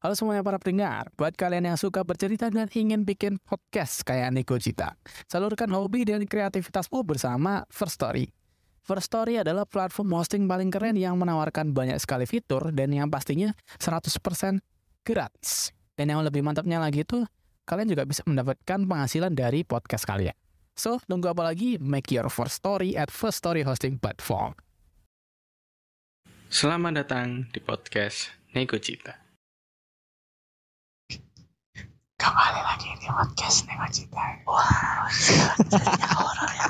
Halo semuanya para pendengar, buat kalian yang suka bercerita dan ingin bikin podcast kayak Niko Cita, salurkan hobi dan kreativitasmu bersama First Story. First Story adalah platform hosting paling keren yang menawarkan banyak sekali fitur dan yang pastinya 100% gratis. Dan yang lebih mantapnya lagi itu, kalian juga bisa mendapatkan penghasilan dari podcast kalian. So, tunggu apa lagi? Make your first story at First Story Hosting Platform. Selamat datang di podcast Nego Cita. Kembali lagi di podcast Nego Cita. Wow, horor ya.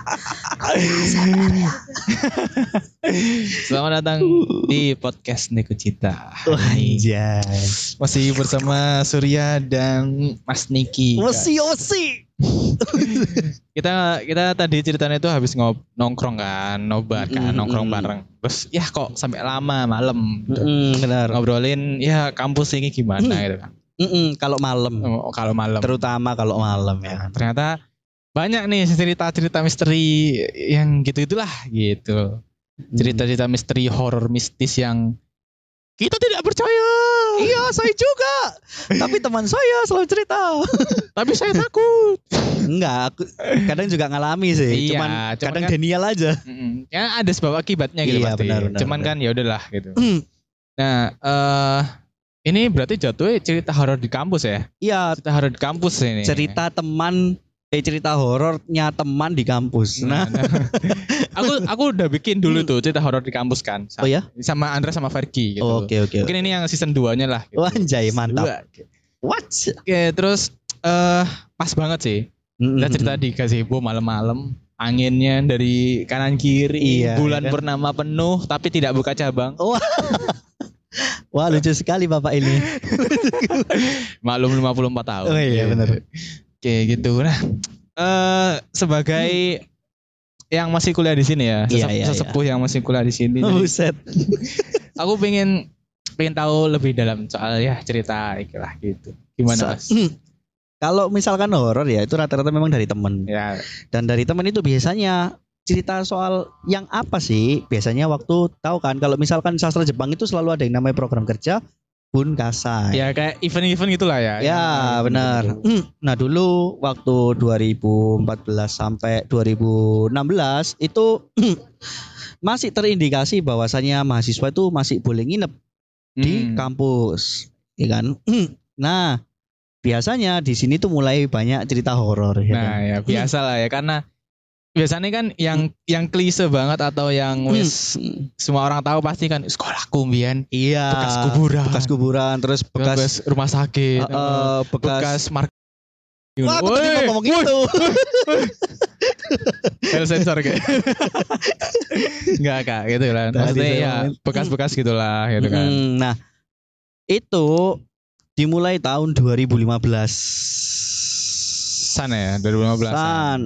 Selamat datang di podcast Neko Cita. Anjay. Masih bersama Surya dan Mas Niki. Osi osi. Kita kita tadi ceritanya itu habis ngob nongkrong kan, nobar kan, Mm, nongkrong mm. bareng. Terus ya kok sampai lama malam Mm, benar. ngobrolin ya kampus ini gimana Mm. gitu kan. Mm-mm, kalau malam, Oh, kalau malam. terutama kalau malam ya. Ternyata banyak nih cerita-cerita misteri yang gitu-itulah gitu. Cerita-cerita misteri horor mistis yang kita tidak percaya. Iya, saya juga. Tapi teman saya selalu cerita. Tapi saya takut. Enggak, aku kadang juga ngalami Iya, sih. cuman, cuman kadang kan- Daniel aja. Ya ada sebab akibatnya gitu Iya, pasti. benar, benar, Cuman benar. kan ya udahlah gitu. Mm, Nah, eh ini berarti jatuhnya cerita horor di kampus ya? Iya, Cerita horor di kampus ini. cerita teman eh cerita horornya teman di kampus. Nah, Nah, nah. aku aku udah bikin dulu tuh cerita horor di kampus kan. Sama, oh ya? Sama Andra sama Fergie gitu. Oke, oke. Mungkin ini yang season 2-nya lah. Gitu. Wah, anjay, mantap. Dua. What? Oke, terus eh pas banget sih. Kita mm, cerita mm. di gazebo malam-malam. Anginnya dari kanan kiri, Iya, bulan kan? purnama penuh tapi tidak buka cabang. Wah, lucu sekali Bapak ini. Maklum 54 tahun. Oh iya, benar. Oke gitu. Nah, eh sebagai yang masih kuliah di sini ya, Iya, sesep- iya, sesepuh yang masih kuliah di sini. Oh, Buset. aku pengen pengen tahu lebih dalam soal ya cerita ikilah gitu. Gimana Mas? Kalau misalkan horor ya itu rata-rata memang dari temen Ya, dan dari temen itu biasanya cerita soal yang apa sih? Biasanya waktu tahu kan kalau misalkan sastra Jepang itu selalu ada yang namanya program kerja Bunkasai. ya kayak event-event gitulah ya. Ya, Yang- benar. Hmm, Nah dulu waktu 2014 sampai 2016 itu masih terindikasi bahwasannya mahasiswa itu masih boleh nginep di Hmm. kampus, ya kan? Nah, biasanya di sini tuh mulai banyak cerita horor, ya kan? Nah, ya biasa lah ya karena biasanya kan yang yang klise banget atau yang wis Hmm, semua orang tahu pasti kan sekolahku mbiyen Iya. bekas kuburan, bekas kuburan, terus bekas, bekas rumah sakit, eh, eh, bekas, bekas market. Wah, aku tadi mau ngomong itu. File sensor kayak. Enggak kak gitu lah. Tadi Maksudnya ya bekas-bekas gitulah gitu kan. Hmm, Nah, itu dimulai tahun 2015. Sana ya 2015. San.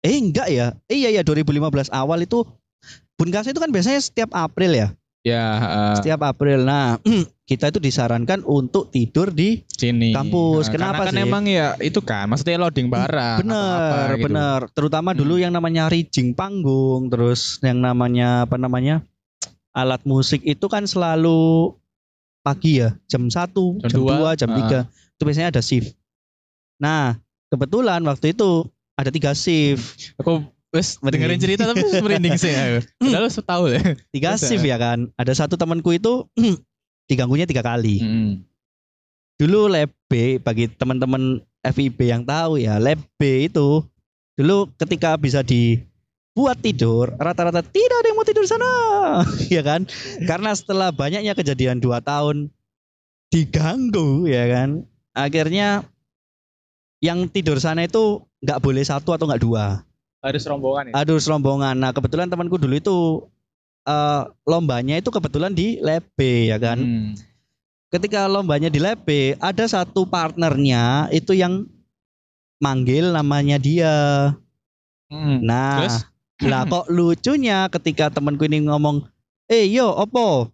Eh enggak ya? Eh iya ya 2015 awal itu Bunkasai itu kan biasanya setiap April ya. Ya eh, Setiap April. Nah, kita itu disarankan untuk tidur di sini. Kampus. Nah, Kenapa karena kan sih? emang ya itu kan maksudnya loading barang. bener, apa gitu. bener. Terutama dulu Hmm. yang namanya rigging panggung, terus yang namanya apa namanya? alat musik itu kan selalu pagi ya, jam 1, Jam jam, dua, 2, jam 3. Itu biasanya ada shift. Nah, kebetulan waktu itu ada tiga shift. Aku wes dengerin cerita tapi merinding sih. Padahal lu tahu ya. Tiga shift ya kan. Ada satu temanku itu diganggunya tiga kali. Hmm. Dulu lab B bagi teman-teman FIB yang tahu ya, lab B itu dulu ketika bisa dibuat tidur, rata-rata tidak ada yang mau tidur sana, ya kan? Karena setelah banyaknya kejadian dua tahun diganggu, ya kan? Akhirnya yang tidur sana itu nggak boleh satu atau nggak dua, Harus rombongan ya. aduh rombongan. Nah kebetulan temanku dulu itu eh, lombanya itu kebetulan di B, ya kan? Hmm. ketika lombanya di B, ada satu partnernya itu yang manggil namanya dia. Hmm. Nah, Terus? lah kok lucunya ketika temanku ini ngomong, "Eh, yo, opo?"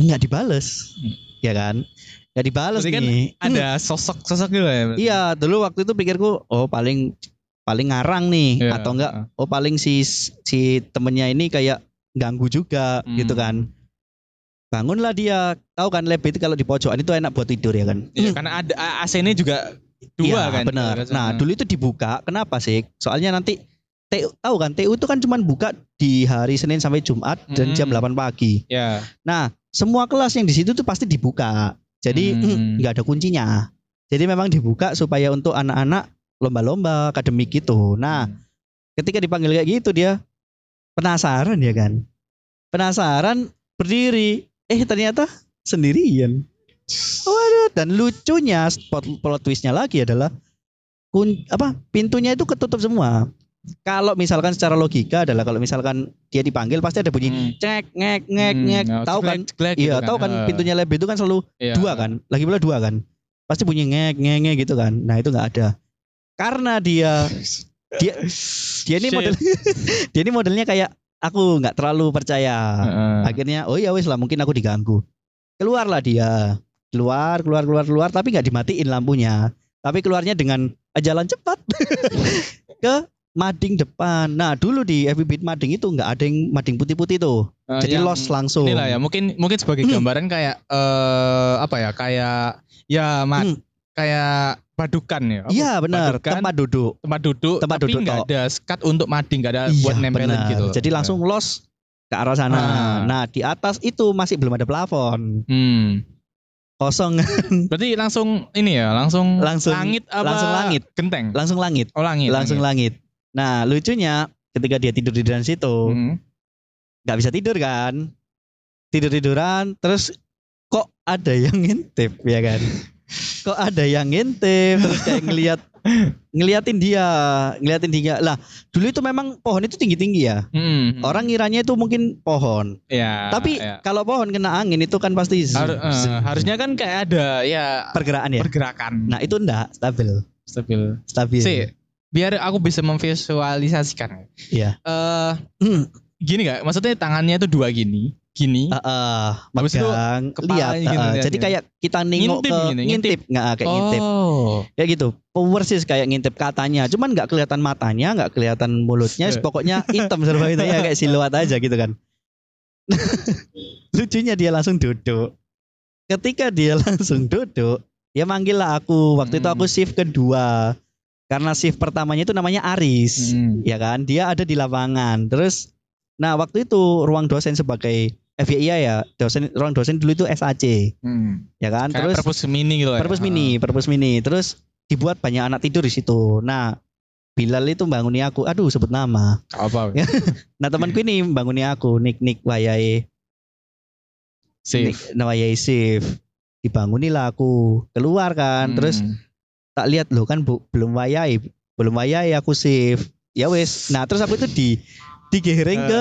Nggak dibales. Hmm. Ya kan? Dibales Berarti kan nih. Ada sosok-sosok gitu ya. Iya, dulu waktu itu pikirku, oh paling paling ngarang nih Iya. atau enggak oh paling si si temennya ini kayak ganggu juga Hmm. gitu kan. bangunlah dia. Tahu kan lab itu kalau di pojokan itu enak buat tidur ya kan? Iya, karena ada AC-nya juga dua Iya, kan. benar. kan. Nah, dulu itu dibuka. Kenapa sih? Soalnya nanti TU, tahu kan TU itu kan cuman buka di hari Senin sampai Jumat dan Mm. jam 8 pagi. Ya. Nah, semua kelas yang di situ tuh pasti dibuka. Jadi Hmm. mm, nggak ada kuncinya. Jadi memang dibuka supaya untuk anak-anak lomba-lomba akademik gitu. Nah, ketika dipanggil kayak gitu dia penasaran ya kan. Penasaran berdiri. Eh ternyata sendirian. Waduh, dan lucunya spot plot twistnya lagi adalah kun, apa pintunya itu ketutup semua. Kalau misalkan secara logika adalah kalau misalkan dia dipanggil pasti ada bunyi Hmm. cek ngek ngek Hmm, ngek. Tahu kan? ceklek- ceklek gitu Iya, tahu kan Eh, pintunya lab itu kan selalu iya. dua kan? Lagi pula dua kan? Pasti bunyi ngek ngek ngek gitu kan? Nah itu nggak ada. Karena dia dia dia ini model dia ini modelnya kayak aku nggak terlalu percaya. Heeh. akhirnya oh ya wes lah mungkin aku diganggu. Keluarlah dia. Keluar keluar keluar keluar tapi nggak dimatiin lampunya. Tapi keluarnya dengan jalan cepat ke mading depan nah dulu di FBB mading itu nggak ada yang mading putih-putih tuh Eh, jadi yang- los langsung Inilah ya, mungkin mungkin sebagai Hmm. gambaran kayak eh apa ya? Kayak ya Hmm. kayak badukan ya. Iya benar tempat duduk tempat duduk, tempat tapi duduk nggak tok. ada skat untuk mading, nggak ada buat nempelin benar. gitu. Jadi langsung los ke arah sana. Ah. Nah, di atas itu masih belum ada plafon. Hmm. Kosong Berarti langsung ini ya, langsung, Langsung- langit apa? langsung langit. Genteng. langsung langit, Oh langit. langsung langit. Nah, lucunya ketika dia tidur di dalam situ, Hmm. nggak bisa tidur kan? Tidur-tiduran terus kok ada yang ngintip ya kan? Kok ada yang ngintip terus kayak ngelihat ngeliatin dia, ngeliatin dia. Lah, dulu itu memang pohon itu tinggi-tinggi ya. Hmm. Orang ngiranya itu mungkin pohon. ya. Tapi ya. kalau pohon kena angin itu kan pasti Har- eh, harusnya kan kayak ada ya pergerakan ya. pergerakan. Nah itu enggak stabil, stabil. stabil. Sih, biar aku bisa memvisualisasikan. Iya. Eh Hmm. gini gak? Maksudnya tangannya itu dua gini, gini. Heeh, Habis itu megang, kepalanya lihat. heeh. lihat Jadi ya. kayak kita nengok Ngintip ke gini, ngintip, nggak kayak ngintip, Oh. kayak gitu. Persis kayak ngintip katanya, cuman nggak kelihatan matanya, nggak kelihatan mulutnya, Eh. pokoknya hitam serba itu ya kayak siluet aja gitu kan. Lucunya dia langsung duduk. Ketika dia langsung duduk, dia manggil lah aku. Waktu itu Hmm. aku shift kedua. Karena shift pertamanya itu namanya Aris. Hmm. ya kan dia ada di lapangan terus nah waktu itu ruang dosen sebagai FYI ya dosen ruang dosen dulu itu SAC Hmm. ya kan Kayak terus perpus mini gitu ya. perpus mini perpus mini terus dibuat banyak anak tidur di situ nah Bilal itu banguni aku aduh sebut nama Apa? nah temanku ini banguni aku Nik Nik Wayai Sih. Nik Wayai Sif dibanguni lah aku keluar kan terus tak lihat loh kan bu, belum wayai belum wayai aku save ya wes nah terus aku itu di digiring ke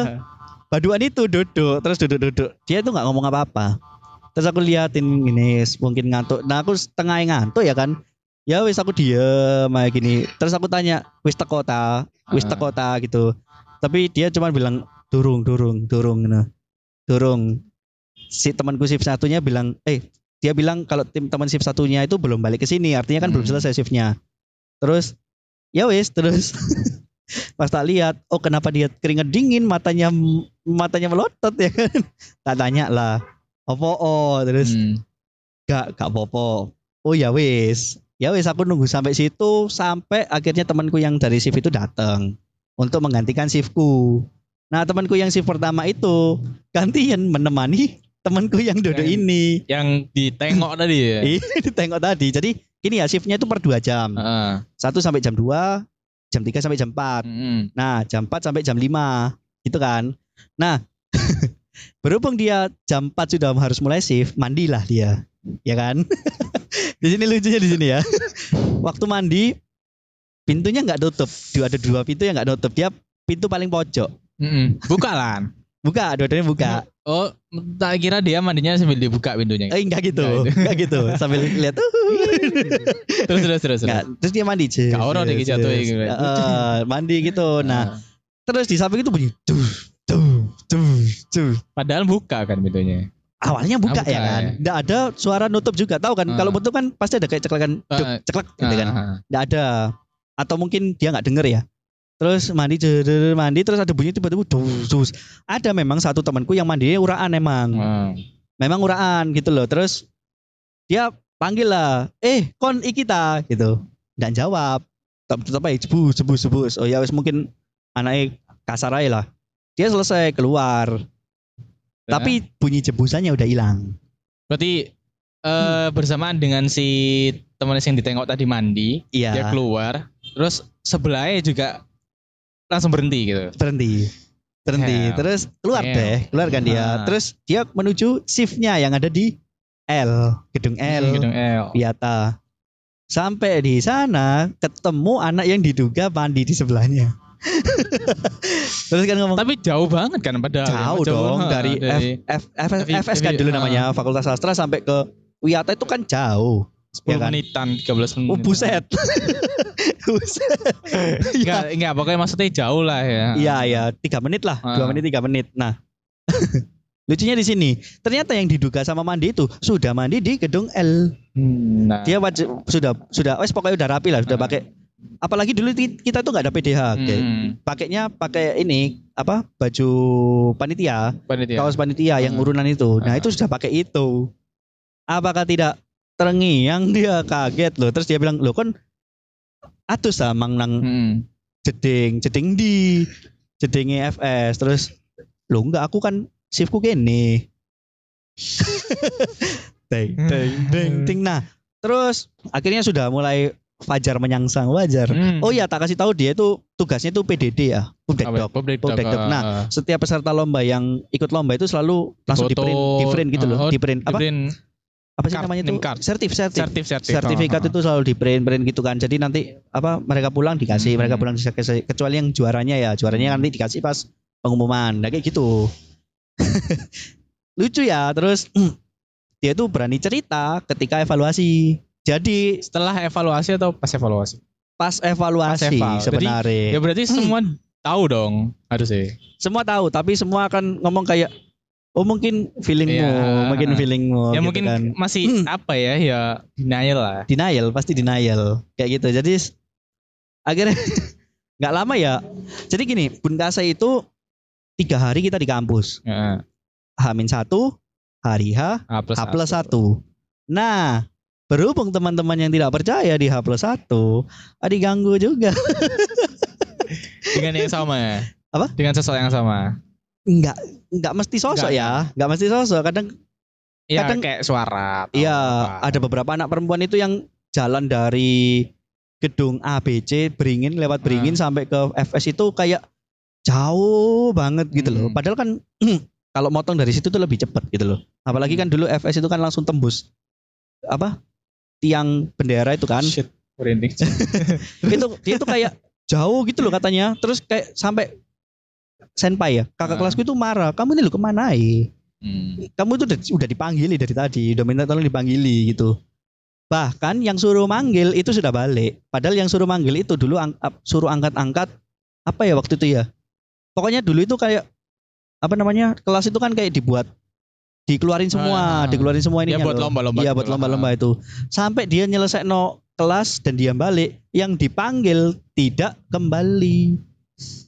baduan itu duduk terus duduk-duduk. Dia tuh nggak ngomong apa-apa. Terus aku liatin ini mungkin ngantuk. Nah aku setengah ngantuk ya kan. Ya wes aku diem kayak gini. Terus aku tanya wis teko ta? Wis teko ta? Gitu. Tapi dia cuma bilang durung durung durung nah. durung. Si temanku shift satunya bilang eh dia bilang kalau tim teman shift satunya itu belum balik ke sini artinya kan belum Hmm. selesai shiftnya. Terus ya wes terus pas tak lihat oh kenapa dia keringet dingin matanya matanya melotot ya kan? Tak tanya lah opo oh terus Hmm. gak gak popo oh ya wes ya wes aku nunggu sampai situ sampai akhirnya temanku yang dari shift itu datang untuk menggantikan shiftku. Nah temanku yang shift pertama itu gantian menemani temanku yang duduk Yang- ini Yang ditengok tadi ya. Iya, ditengok tadi. Jadi gini ya shiftnya itu per 2 jam. Satu sampai jam 2, jam 3 sampai jam 4. Hmm. Nah, jam 4 sampai jam 5. Gitu kan. Nah, berhubung dia jam 4 sudah harus mulai shift, mandilah dia. Ya kan? di sini lucunya di sini ya. Waktu mandi pintunya nggak tutup. Dua ada dua pintu yang nggak tutup. Dia pintu paling pojok. Hmm. Buka lah. Buka, dua-duanya buka. Oh, tak kira dia mandinya sambil dibuka pintunya. Eh enggak gitu. Enggak, Enggak gitu. Sambil lihat terus terus terus. Enggak, terus dia mandi Cus. Gak orang deh jatuh gitu. Mandi gitu. Nah, Nah, terus di samping itu bunyi tuh tuh tuh tuh. padahal buka kan pintunya. Awalnya buka, Ah, buka ya kan. ya. Enggak ada suara nutup juga. Tahu kan Ah. kalau nutup kan pasti ada kayak ceklekan Ah, ceklek gitu kan. Ah, Enggak ada. Atau mungkin dia nggak denger ya. Terus mandi jeder, mandi terus ada bunyi tiba-tiba dus, dus. Ada memang satu temanku yang mandinya uraan emang. ah. memang uraan gitu loh. Terus dia panggil lah, eh kon iki ta gitu. Dan jawab. Tetap tetap aja jebus jebus jebus. Oh ya wis mungkin anaknya kasar aja lah. Dia selesai keluar. Ya. Tapi bunyi jebusannya udah hilang. Berarti eh bersamaan dengan si teman yang ditengok tadi mandi, dia Iya. keluar, terus sebelahnya juga langsung berhenti gitu. Berhenti. Berhenti. Damn. Terus keluar Damn. deh, keluar kan dia. Ah. Terus dia menuju shiftnya yang ada di L, gedung L. Hmm, Gedung L. Piata. Sampai di sana ketemu anak yang diduga mandi di sebelahnya. Terus kan ngomong Tapi jauh banget kan padahal. jauh Jauh dong banget dari, F, F, F, F- FS kan F- dulu namanya Fakultas Sastra sampai ke Wiata itu kan jauh. 10 ya kan? menitan, 13 menit. Oh buset. buset. Enggak, enggak, pokoknya maksudnya jauh lah ya. Iya iya tiga menit lah dua Ah. menit tiga menit. Nah lucunya di sini ternyata yang diduga sama mandi itu sudah mandi di gedung L. Hmm, Nah, Dia wajib sudah sudah wes pokoknya udah rapi lah sudah Ah. pakai. Apalagi dulu kita tuh nggak ada PDH. hmm, Pakainya pakai ini apa baju panitia panitia. kaos panitia yang Ah. urunan itu. Nah Ah. itu sudah pakai itu. Apakah tidak terngiang dia kaget loh. Terus dia bilang loh kan atus ah mang nang Hmm. jeding jeding di jedingnya FS terus lo enggak aku kan shiftku gini deng deng deng ding nah terus akhirnya sudah mulai Fajar menyangsang wajar Hmm. oh ya tak kasih tahu dia itu tugasnya itu PDD ya? Apa ya? Doc. Nah, ah, setiap peserta lomba yang ikut lomba itu selalu langsung di print di print gitu loh oh, di print apa? di-print apa sih card, namanya itu card. sertif sertif sertif sertif. sertifikat itu selalu di print print gitu kan jadi nanti apa mereka pulang dikasih Hmm. mereka pulang dikasih kecuali yang juaranya ya juaranya nanti dikasih pas pengumuman nah kayak gitu lucu ya terus dia tuh berani cerita ketika evaluasi jadi Setelah evaluasi atau pas evaluasi? pas evaluasi Pas eval. Jadi, sebenarnya Ya berarti Hmm. semua tahu dong harusnya. semua tahu tapi semua akan ngomong kayak oh mungkin feelingmu Iya. mungkin feelingmu ya gitu mungkin kan. masih Hmm. apa ya ya denial lah. denial pasti denial kayak gitu jadi akhirnya nggak lama ya jadi gini Bun Kasa itu tiga hari kita di kampus Heeh. Hamin satu hari H plus H plus satu nah berhubung teman-teman yang tidak percaya di H plus satu ah, diganggu juga Dengan yang sama ya. Apa? Dengan sosok yang sama. Nggak nggak mesti sosok ya nggak mesti sosok kadang Ya Kadang- kayak suara. Iya, ada beberapa anak perempuan itu yang jalan dari gedung ABC Beringin lewat Beringin Ah. sampai ke FS itu kayak jauh banget gitu loh. Hmm. Padahal kan kalau motong dari situ tuh lebih cepat gitu loh. Apalagi Hmm. kan dulu FS itu kan langsung tembus apa tiang bendera itu kan. Shit, itu dia tuh kayak jauh gitu loh katanya. Terus kayak sampai senpai ya, kakak Ah. kelasku itu marah. Kamu ini lo ke mana ya? Hmm. kamu tuh udah, udah dipanggili dari tadi, udah minta tolong dipanggili gitu. Bahkan yang suruh manggil itu sudah balik. Padahal yang suruh manggil itu dulu ang- suruh angkat-angkat apa ya waktu itu ya. Pokoknya dulu itu kayak apa namanya kelas itu kan kayak dibuat dikeluarin semua, Ah. dikeluarin semua ini Ya buat lomba-lomba. Iya gitu buat lomba-lomba itu. Sampai dia nyelesai no kelas dan dia balik, yang dipanggil tidak kembali.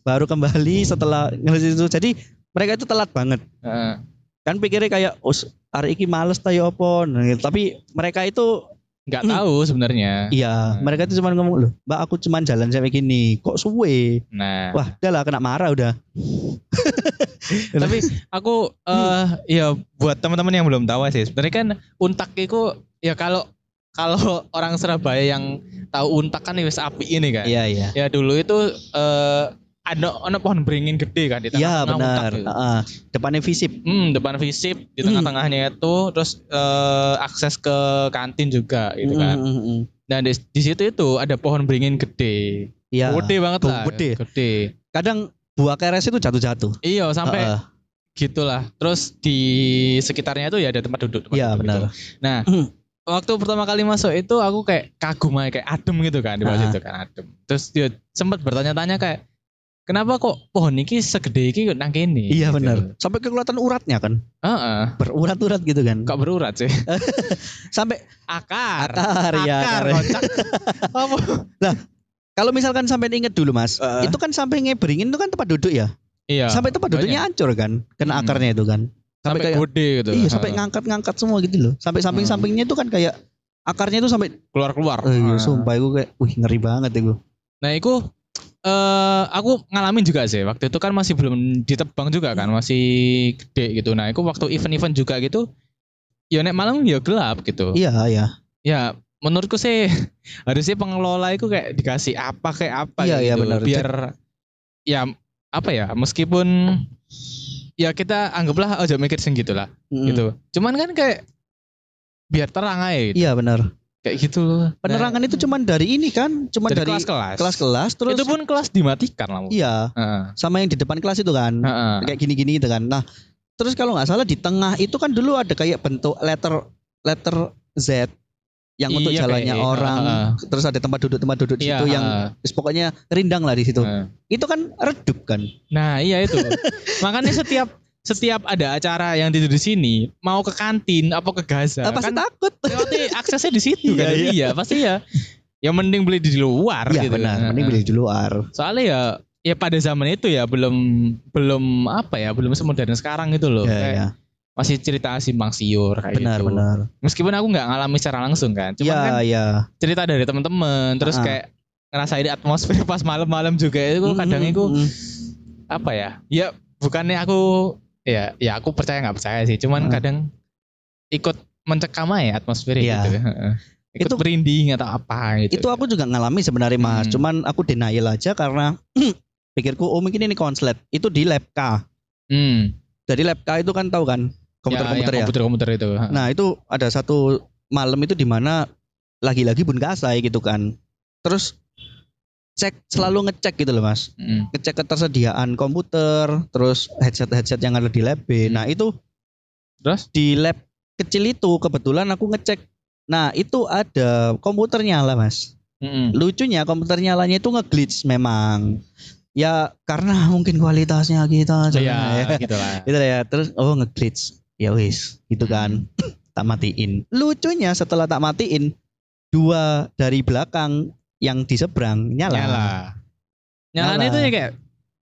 Baru kembali setelah ngelesai itu. Jadi mereka itu telat banget Heeh. kan pikirnya kayak oh hari ini males tayo apa Nah, gitu. tapi mereka itu Nggak Hmm. tahu sebenarnya. iya Hmm. mereka itu cuma ngomong loh mbak aku cuma jalan sampai gini kok suwe Nah, wah udah lah kena marah udah tapi aku eh ya buat teman-teman yang belum tahu sih, sebenarnya kan untak itu ya kalau kalau orang Surabaya yang tahu untak kan wis api ini kan. iya iya Ya dulu itu eh ada ada pohon beringin gede kan di iya tengah-tengah benar untak itu. Heeh. depannya visip Hmm, depan visip di Hmm. tengah-tengahnya itu terus eh, akses ke kantin juga gitu kan. Mm, mm, mm. Nah di, di situ itu ada pohon beringin gede, iya gede banget lah, gede. gede. kadang buah keres itu jatuh-jatuh Iya sampai Heeh. gitulah. Terus di sekitarnya itu ya ada tempat duduk. iya benar gitu. Nah Hmm. waktu pertama kali masuk itu aku kayak kagum aja kayak adem gitu kan di bawah Ah. situ kan adem. Terus dia sempat bertanya-tanya kayak kenapa kok pohon ini segede ini nang kene? iya Gitu. benar sampai kelihatan uratnya kan Heeh. berurat-urat gitu kan Kok berurat sih? sampai Akar. akar ya Akar. Apa? kalau misalkan sampai inget dulu mas Heeh. itu kan sampai ngeberingin itu kan tempat duduk ya Iya. sampai tempat duduknya hancur kan kena Hmm. akarnya itu kan Sampai sampai, kayak- gede gitu. Iya, sampai ngangkat-ngangkat semua gitu loh. Sampai samping-sampingnya itu kan kayak akarnya itu sampai keluar-keluar. eh, iya, Heeh. sumpah itu kayak wih ngeri banget itu. Nah, itu eh aku ngalamin juga sih. Waktu itu kan masih belum ditebang juga kan, masih gede gitu. Nah, itu waktu event-event juga gitu. Ya nek malam ya gelap gitu. Iya, iya. Ya menurutku sih harusnya pengelola itu kayak dikasih apa kayak apa Iya, iya, gitu. benar. Biar ya apa ya, meskipun ya kita anggaplah aja mikir sing gitu lah Mm. gitu. Cuman kan kayak biar terang aja gitu. Iya benar. Kayak gitu loh. Nah, Penerangan itu cuman dari ini kan, cuman dari kelas-kelas. kelas-kelas terus itu pun kelas dimatikan lah. iya, Heeh. sama yang di depan kelas itu kan. Heeh. Kayak gini-gini gitu kan. Nah, terus kalau nggak salah di tengah itu kan dulu ada kayak bentuk letter letter Z yang untuk Iya, jalannya kayak- orang. heeh. Terus ada tempat duduk tempat duduk di Iya, situ yang heeh. Terus pokoknya rindang lah di situ. Heeh. Itu kan redup kan. Nah iya itu. Makanya setiap setiap ada acara yang tidur di sini, mau ke kantin apa ke Gaza, Ah, pasti kan takut. lewati aksesnya di situ kan. Iya, Jadi iya. ya pasti ya. Yang mending beli di luar Iya gitu. benar, mending beli di luar. Soalnya ya ya pada zaman itu ya belum belum apa ya belum semodern sekarang gitu loh. Iya, Kayak iya. Masih cerita simpang siur kayak Benar, gitu. benar. Meskipun aku nggak ngalami secara langsung kan. Cuma Iya, kan iya. cerita dari teman-teman terus Ah. kayak ngerasain atmosfer pas malam-malam juga itu kadang Mm, itu mm, mm. apa ya ya bukannya aku ya ya aku percaya nggak percaya sih cuman Hmm. kadang ikut mencekam aja atmosfer Iya. gitu Heeh. ikut Itu- merinding atau apa gitu Itu aku juga ngalami sebenarnya Mas. Hmm. Cuman aku denial aja karena pikirku oh mungkin ini konslet. Itu di lab K. hmm. Jadi lab K itu kan tahu kan komputer-komputer ya. komputer komputer itu. Nah itu ada satu malam itu di mana lagi-lagi bun kasai gitu kan. Terus cek selalu ngecek gitu loh mas. Hmm. Ngecek ketersediaan komputer, terus headset-headset yang ada di lab B. Hmm. Nah itu terus di lab kecil itu kebetulan aku ngecek. Nah itu ada komputer nyala mas. Mm-mm. Lucunya komputer nyalanya itu ngeglitch memang. Ya karena mungkin kualitasnya kita. ya ya. gitu lah ya terus oh ngeglitch. Ya wis, gitu kan. tak matiin. Lucunya setelah tak matiin dua dari belakang yang di seberang nyala. nyala Nyala. itu ya kayak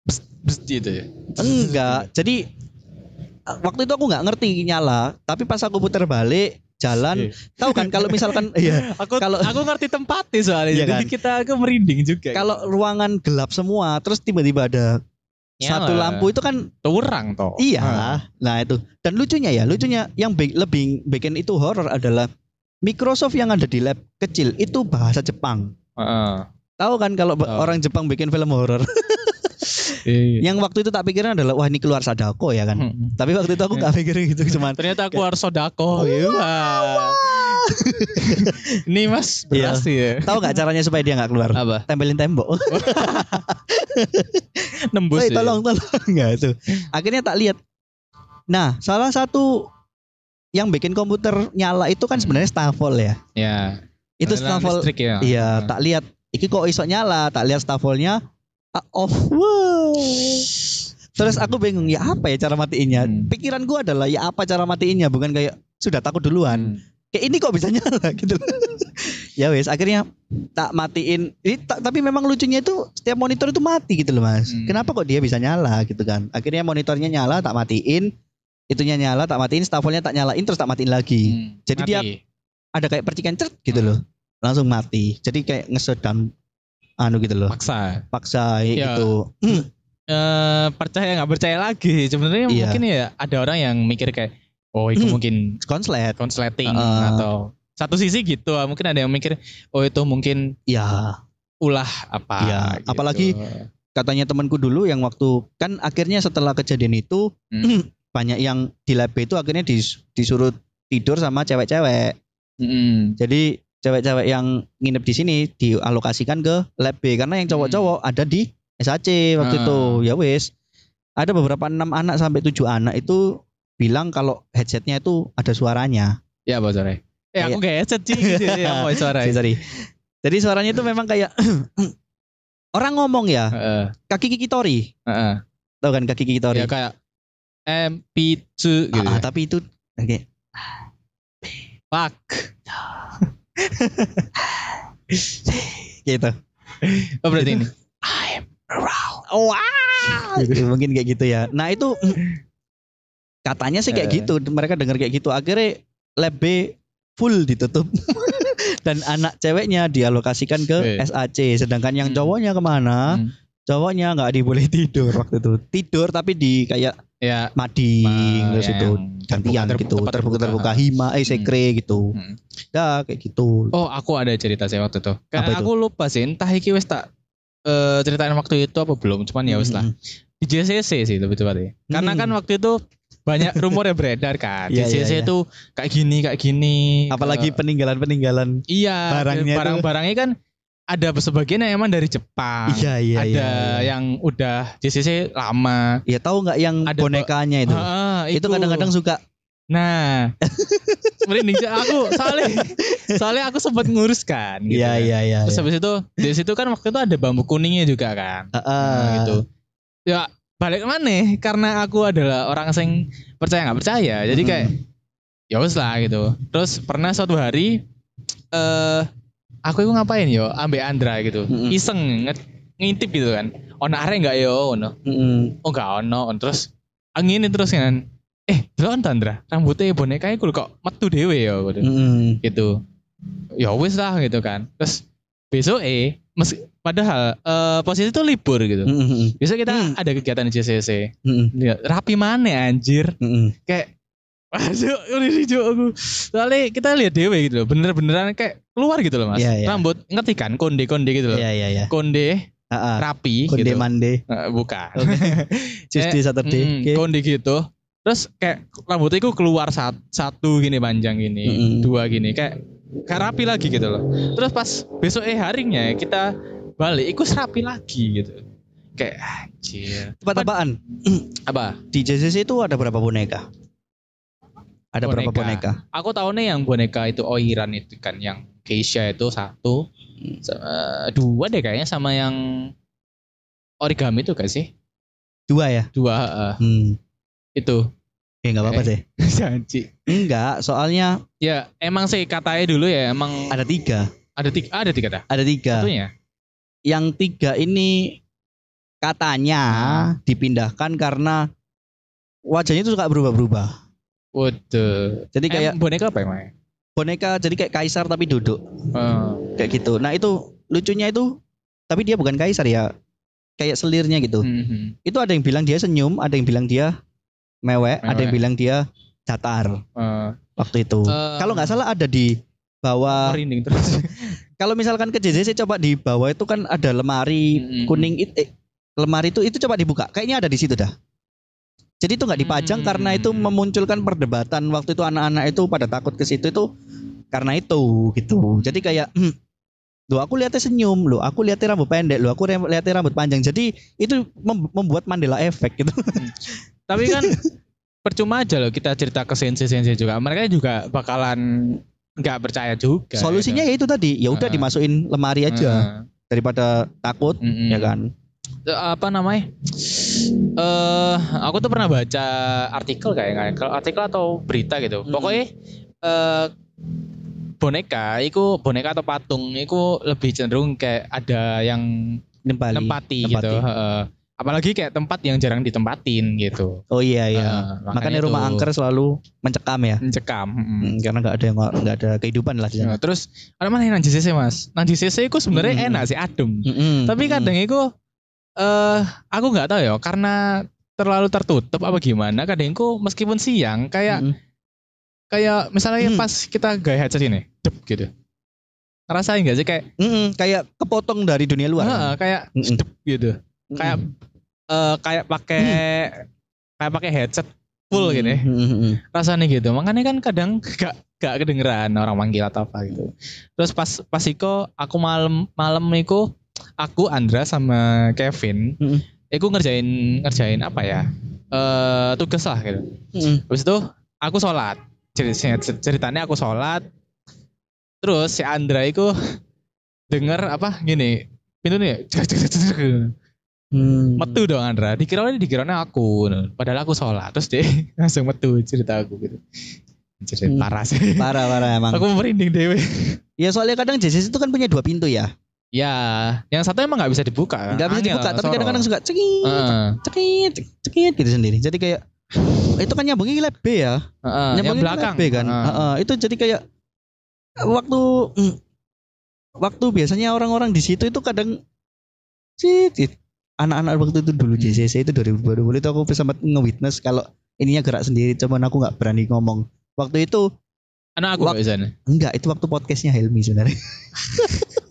bst gitu ya Enggak. Jadi waktu itu aku nggak ngerti nyala, tapi pas aku putar balik jalan, tahu kan kalau misalkan iya, aku Kalau- aku ngerti tempatnya soalnya Iya jadi kan? kita aku merinding juga kalau ruangan gelap semua, terus tiba-tiba ada Nyala. satu lampu itu kan turang toh Iya, nah itu. Dan lucunya ya, lucunya yang bi- lebih bikin itu horor adalah Microsoft yang ada di lab kecil itu bahasa Jepang. Heeh. Tahu kan kalau Tahu. orang Jepang bikin film horor. Iya. yang waktu itu tak pikirin adalah wah ini keluar Sadako ya kan. Hmm. Tapi waktu itu aku nggak pikirin gitu cuman Ternyata aku harus sodako. Iya. Ini mas Iya. berhasil ya. tahu nggak caranya supaya dia nggak keluar? Apa? Tempelin tembok. Nembus Woi, ya. tolong tolong nggak itu. Akhirnya tak lihat. Nah, salah satu yang bikin komputer nyala itu kan sebenarnya Stavol ya. Ya. Itu listrik ya. Iya, tak lihat. Iki kok iso nyala, tak lihat stafolnya ah, off. Wow. Terus aku bingung ya apa ya cara matiinnya. Hmm. Pikiran gua adalah ya apa cara matiinnya, bukan kayak sudah takut duluan. Hmm. Kayak ini kok bisa nyala gitu. ya wes, akhirnya tak matiin. Ini ta- tapi memang lucunya itu setiap monitor itu mati gitu loh mas. Hmm. Kenapa kok dia bisa nyala gitu kan? Akhirnya monitornya nyala, tak matiin. Itunya nyala, tak matiin. Stafolnya tak nyalain, terus tak matiin lagi. Hmm. Jadi dia Mati. Ada kayak percikan cert gitu loh. Langsung mati. Jadi kayak ngesedam anu gitu loh paksa. paksa Ya. gitu. Eh percaya nggak percaya lagi. Sebenarnya Iya. mungkin ya ada orang yang mikir kayak oh itu Hmm. mungkin Konslet. konsleting Heeh. atau satu sisi gitu. Mungkin ada yang mikir oh itu mungkin Ya, ulah apa. Iya, gitu. apalagi- katanya temanku dulu yang waktu kan akhirnya setelah kejadian itu Hmm. banyak yang di lab itu akhirnya dis- disuruh tidur sama cewek-cewek. Mm-mm. Jadi cewek-cewek yang nginep di sini dialokasikan ke lab B karena yang cowok-cowok ada di SAC waktu Ah. itu. Ya wes. Ada beberapa enam anak sampai tujuh anak itu bilang kalau headsetnya itu ada suaranya. Ya apa sore? Eh aku kayak headset sih gitu ya suara. Sorry. Jadi suaranya itu memang kayak orang ngomong ya, Heeh. kaki kiki tori. Heeh. Tahu kan kaki kiki tori? Ya kayak MP2 gitu. Ah, ah, ya. tapi itu oke. Fuck. gitu. Oh berarti ini. Wow. Mungkin kayak gitu ya. Nah, itu katanya sih kayak Eh. gitu mereka dengar kayak gitu akhirnya lab B full ditutup dan anak ceweknya dialokasikan ke Eh. SAC sedangkan yang Hmm. cowoknya ke mana Hmm. cowoknya nggak diboleh tidur waktu itu tidur tapi di kayak Ya, mading Ma- terus yang itu gantian terbuka- gitu terbuka terbuka terbuka. hima eh sekre gitu Hmm. dah kayak gitu Oh, aku ada cerita sih waktu itu. Apa itu? aku lupa sih, entah iki wis tak eh, ceritain waktu itu apa belum, cuman ya wis lah. Mm, Di JCC sih lebih tepatnya. Karena Hmm. kan waktu itu banyak rumor yang beredar kan. Iya, JCC iya, iya. itu kayak gini, kayak gini. apalagi peninggalan peninggalan iya, barangnya barang-barangnya kan ada sebagian yang emang dari Jepang. iya iya ada iya, iya. yang udah JCC lama. ya tahu nggak yang Ada bonekanya itu Ah, itu kadang-kadang suka Nah, merinding aku soalnya soalnya aku sempat ngurus kan. Gitu. iya iya iya Terus iya. habis itu di situ kan waktu itu ada bambu kuningnya juga kan. Ah, Nah, ah. gitu. Ya balik mana? Karena aku adalah orang yang percaya nggak percaya. Jadi kayak ya wes lah gitu. Terus pernah suatu hari eh aku itu ngapain yo ambek Andra gitu. Mm-mm. Iseng nge- ngintip gitu kan. Ono arek enggak yo ono. Mm-mm. Oh enggak ono. Terus angin terus kan. Eh, delok Andra, rambutnya bonekanya kok kok metu dewe yo gitu Mm-mm. gitu ya wis lah gitu kan terus besok eh meski, padahal eh, posisi itu libur gitu Mm-mm. besok kita Hmm. ada kegiatan di JCC Mm-mm. Lihat, rapi mana anjir Mm-mm. kayak Aduh, ini lucu aku. Soalnya kita lihat dewe gitu loh, bener-beneran kayak keluar gitu loh mas. Iya, iya. Rambut, ngerti kan, konde-konde gitu loh. Iya iya iya. Konde, Ah, ah. rapi Konde gitu. mande. Eh, bukan. Oke. Tuesday Saturday. Mm, Oke. konde gitu. Terus kayak rambutnya itu keluar sat- satu gini panjang gini, Mm-mm. dua gini kayak kayak rapi lagi gitu loh. Terus pas besok eh harinya kita balik, ikut rapi lagi gitu. Kayak anjir. Tempat apaan? Apa? Di JCC itu ada berapa boneka? Ada berapa boneka? Aku tahu nih yang boneka itu Oiran itu kan, yang Keisha itu satu, sama, dua deh kayaknya sama yang origami itu gak sih? Dua ya? Dua eh, Hmm. itu. Ya nggak apa-apa Eh. sih. Janji. Enggak, soalnya Ya emang sih katanya dulu ya emang ada tiga. ada tiga ada tiga dah. Ada tiga. Satunya. Yang tiga ini katanya dipindahkan karena wajahnya itu suka berubah-berubah. Waduh. Jadi Eh, kayak boneka apa emang? Boneka jadi kayak kaisar tapi duduk Eh, kayak gitu. Nah itu lucunya itu tapi dia bukan kaisar ya. Kayak selirnya gitu. mhm. Itu ada yang bilang dia senyum, ada yang bilang dia mewek, ada yang Mewek. bilang dia datar Eh, waktu itu. eh, Kalau nggak salah ada di bawah. merinding terus. Kalau misalkan ke JCC coba di bawah itu kan ada lemari Mhm. kuning itu eh, lemari itu itu coba dibuka. Kayaknya ada di situ dah. Jadi itu nggak dipajang Hmm. karena itu memunculkan perdebatan waktu itu anak-anak itu pada takut ke situ itu karena itu gitu. Jadi kayak hmm, Loh aku lihatnya senyum, loh aku lihatnya rambut pendek, loh aku lihatnya rambut panjang. Jadi itu mem- membuat Mandela efek gitu. Tapi kan percuma aja loh kita cerita ke sensi-sensi juga. Mereka juga bakalan nggak percaya juga. Solusinya ya itu tadi, ya udah Heeh. dimasukin lemari aja Heeh. daripada takut, Mm-mm. ya kan. Eh, apa namanya? Eh, aku tuh pernah baca artikel kayak kayak artikel atau berita gitu. Hmm. Pokoknya eh boneka, itu boneka atau patung, itu lebih cenderung kayak ada yang Nempali. nempati, Nempati. gitu. Heeh. Apalagi kayak tempat yang jarang ditempatin gitu. Oh iya iya. Heeh, Makanya rumah itu angker selalu mencekam ya. mencekam. mm. Hmm, karena nggak ada yang nggak ada kehidupan lah di sana. Terus ada mana yang nang JCC mas? Nang JCC itu sebenarnya Hmm. enak sih adem. Mm-mm, Tapi kadang itu eh aku nggak tahu ya karena terlalu tertutup apa gimana. Kadang itu meskipun siang kayak Mm-mm. kayak misalnya Hmm. pas kita gaya headset ini, dep gitu. Ngerasain gak sih kayak Mm-mm, kayak kepotong dari dunia luar. "Heeh, kayak Mm-mm. dep gitu. Mm-mm. Kayak eh kayak pakai kayak pakai headset full Mm-mm, gini. mm-mm. rasanya gitu makanya kan kadang gak gak kedengeran orang manggil atau apa gitu terus pas pas iko aku malam malam iku aku Andra sama Kevin Mm-mm. iku ngerjain ngerjain apa ya eh tugas lah gitu Mm-mm. habis itu aku sholat Cer- cer- ceritanya aku sholat terus si Andra iku denger apa gini pintu nih. Hmm. metu dong Andra dikira dikiranya aku padahal aku sholat terus dia langsung metu cerita aku gitu cerita Hmm. parah sih Parah parah emang. aku merinding dewe Ya soalnya kadang JCC itu kan punya dua pintu ya. Ya yang satu emang nggak bisa dibuka Nggak bisa dibuka, tapi kadang-kadang suka cekit, Heeh. cekit, cekit gitu sendiri. Jadi kayak itu kan nyambungin lab B ya. Heeh, yang Nyambungin belakang. lab B kan. Heeh. Heeh, itu jadi kayak waktu mm, waktu biasanya orang-orang di situ itu kadang cit. anak-anak waktu itu dulu Hmm. JCC itu 2020 itu aku sempat nge-witness kalau ininya gerak sendiri cuman aku nggak berani ngomong. Waktu itu Anak aku Wak- enggak itu waktu podcastnya Helmi sebenarnya.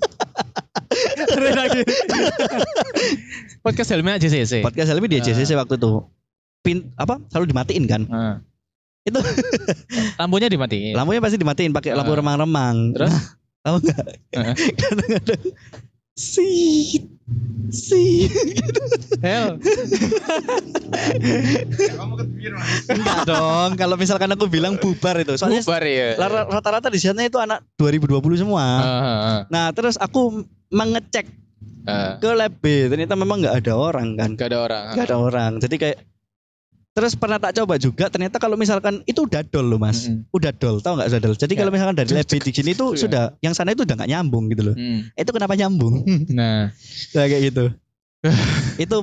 Podcast Helmi aja CC. Podcast Helmi di Ah. JCC waktu itu. Pin apa selalu dimatiin kan? Heeh. Itu. lampunya dimatiin. Lampunya pasti dimatiin pakai lampu Ah. remang-remang. Terus? Nah, tahu enggak? Heeh. Kadang-kadang sit sit Hel. enggak dong kalau misalkan aku bilang bubar itu soalnya Bubar ya. rata-rata di sana itu anak 2020 semua Heeh. nah terus aku mengecek Heeh. ke lab B ternyata memang nggak ada orang kan Gak ada orang. nggak ada orang jadi kayak terus pernah tak coba juga ternyata kalau misalkan itu udah dol loh mas Mm-mm. udah dol tahu nggak sudah dol jadi Ya. kalau misalkan dari lab B di sini Iya. tuh sudah yang sana itu udah nggak nyambung gitu loh Mm. itu kenapa nyambung Nah. Nah, kayak gitu itu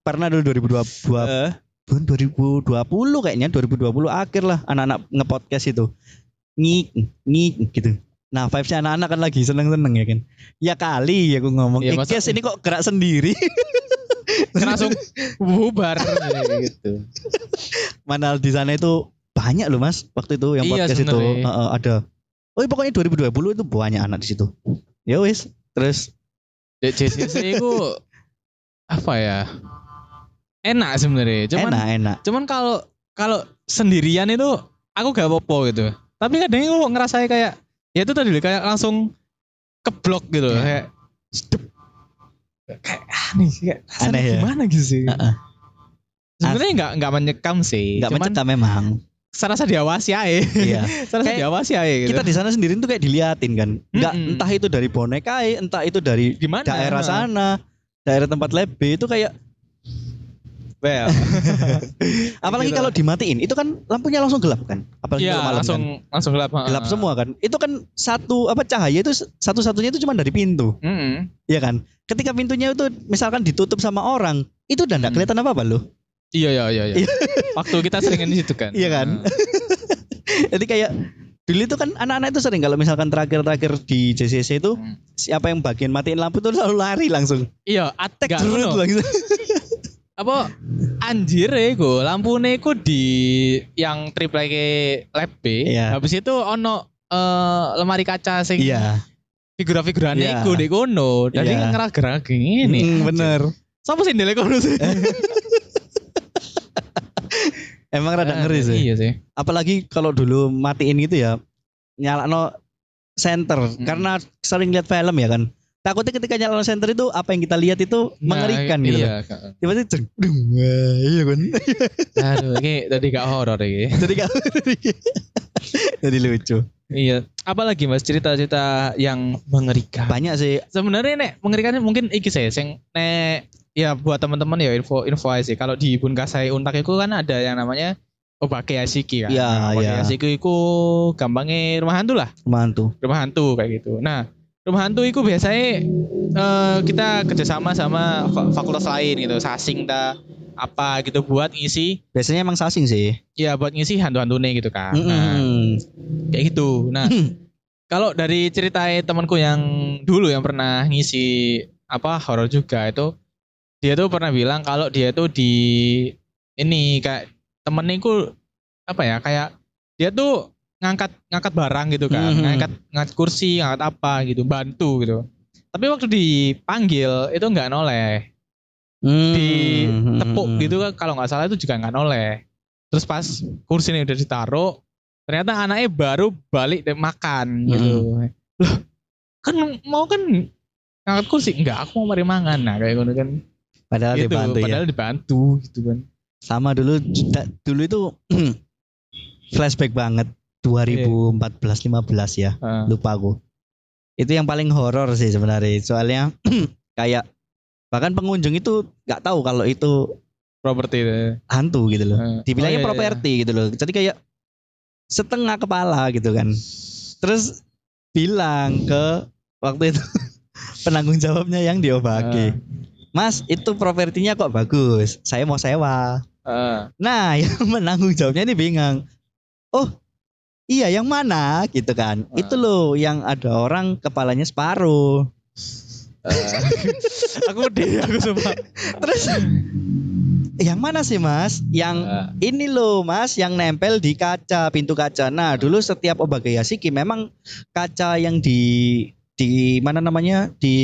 pernah dulu 2020 Eh, tahun 2020 kayaknya 2020 akhir lah anak-anak ngepodcast itu ngik ngik gitu nah vibesnya anak-anak kan lagi seneng-seneng ya kan ya kali ya aku ngomong Iya, eh, masa- guys, ini kok gerak sendiri langsung bubar gitu. mana di sana itu banyak loh mas waktu itu yang Iya, podcast itu sebenarnya. Heeh, ada oh iya, pokoknya 2020 itu banyak anak di situ ya wis terus JCC itu apa ya? Enak sebenarnya. Cuman enak enak cuman kalau kalau sendirian itu aku gak apa-apa gitu. Tapi kadang aku ngerasa kayak ya itu tadi kayak langsung keblok gitu Iya. kayak sedep. Kayak aneh sih kayak Aneh ya? gimana gitu sih. Heeh. Sebenarnya nggak nggak menyekam sih. nggak cuman mencekam memang serasa diawasi aja. iya serasa Kayak diawasi aja gitu. kita di sana sendiri tuh kayak diliatin kan nggak Mm-mm. entah itu dari boneka entah itu dari di mana? daerah sana daerah tempat lab B itu kayak Well, apalagi Gitu. kalau dimatiin itu kan lampunya langsung gelap kan apalagi Iya, kalau malam langsung kan langsung gelap. gelap semua kan itu kan satu apa cahaya itu satu-satunya itu cuma dari pintu Mm-mm. ya kan ketika pintunya itu misalkan ditutup sama orang itu udah nggak Hmm. kelihatan apa apa loh Iya iya iya. iya. Waktu kita seringan di situ kan. Iya kan? jadi kayak dulu itu kan anak-anak itu sering kalau misalkan terakhir-terakhir di JCC itu Hmm. siapa yang bagian matiin lampu tuh selalu lari langsung Iya, gak Jerut ngono. langsung. Apa anjir iku lampune iku di yang triple ke lab B. Iya. Habis itu ono eh, lemari kaca sing iya figura-figurane Iya. iku di kono. Jadi Iya. ngerak-gerak ngene. Mm, bener Siapa sih ndele kono sih? emang rada ngeri sih Iya sih. apalagi kalau dulu matiin gitu ya nyala center Hmm. karena sering lihat film ya kan takutnya ketika nyala center itu apa yang kita lihat itu mengerikan Nah, gitu. Iya. Kak. tiba-tiba ceng, dung, wah, iya kan Aduh, ini tadi gak horor iki. jadi gak jadi lucu Iya. Apalagi Mas cerita-cerita yang mengerikan. banyak sih sebenarnya nek mengerikannya mungkin iki saya sing nek ya buat teman-teman ya info info aja sih kalau di Bunkasai Untak itu kan ada yang namanya Obake Yashiki kan. Iya, Nah, Obake iya. Yashiki itu gampangnya rumah hantu lah, mantu rumah hantu kayak gitu. Nah, rumah hantu itu biasanya eh, kita kerjasama sama fa- fakultas lain gitu, sasing ta apa gitu buat ngisi biasanya emang sasing sih ya buat ngisi hantu-hantune gitu kan. Nah, Mm-mm. kayak gitu. Nah, kalau dari cerita temanku yang dulu yang pernah ngisi apa horor juga itu dia tuh pernah bilang kalau dia tuh di ini kayak temennya itu apa ya kayak dia tuh ngangkat ngangkat barang gitu kan. Mhm. ngangkat ngangkat kursi ngangkat apa gitu bantu gitu. Tapi waktu dipanggil itu nggak noleh. Ditepuk Hmm. gitu kan kalau nggak salah itu juga nggak noleh. Terus pas kursi ini udah ditaruh ternyata anaknya baru balik dan makan gitu. Loh kan mau kan ngangkat kursi? Enggak aku mau mari mangan. Nah kayak gitu kan. Padahal gitu dibantu ya. padahal dibantu gitu kan. Sama dulu dulu itu flashback banget 2014 15 ya Heeh. lupa aku itu yang paling horor sih sebenarnya soalnya kayak bahkan pengunjung itu nggak tahu kalau itu properti itu. hantu gitu loh. Oh, dibilangnya iya, iya. properti gitu loh jadi kayak setengah kepala gitu kan terus bilang ke waktu itu penanggung jawabnya yang diobaki Ah. mas itu propertinya kok bagus saya mau sewa Eh, Nah, yang menanggung jawabnya ini bingung. Oh, iya yang mana gitu kan? Ah. Itu loh yang ada orang kepalanya separuh. eh. aku deh, aku sumpah. Terus yang mana sih Mas? Yang Eh, ini loh Mas, yang nempel di kaca, pintu kaca. Nah, dulu setiap Obagayasiki memang kaca yang di di mana namanya? Di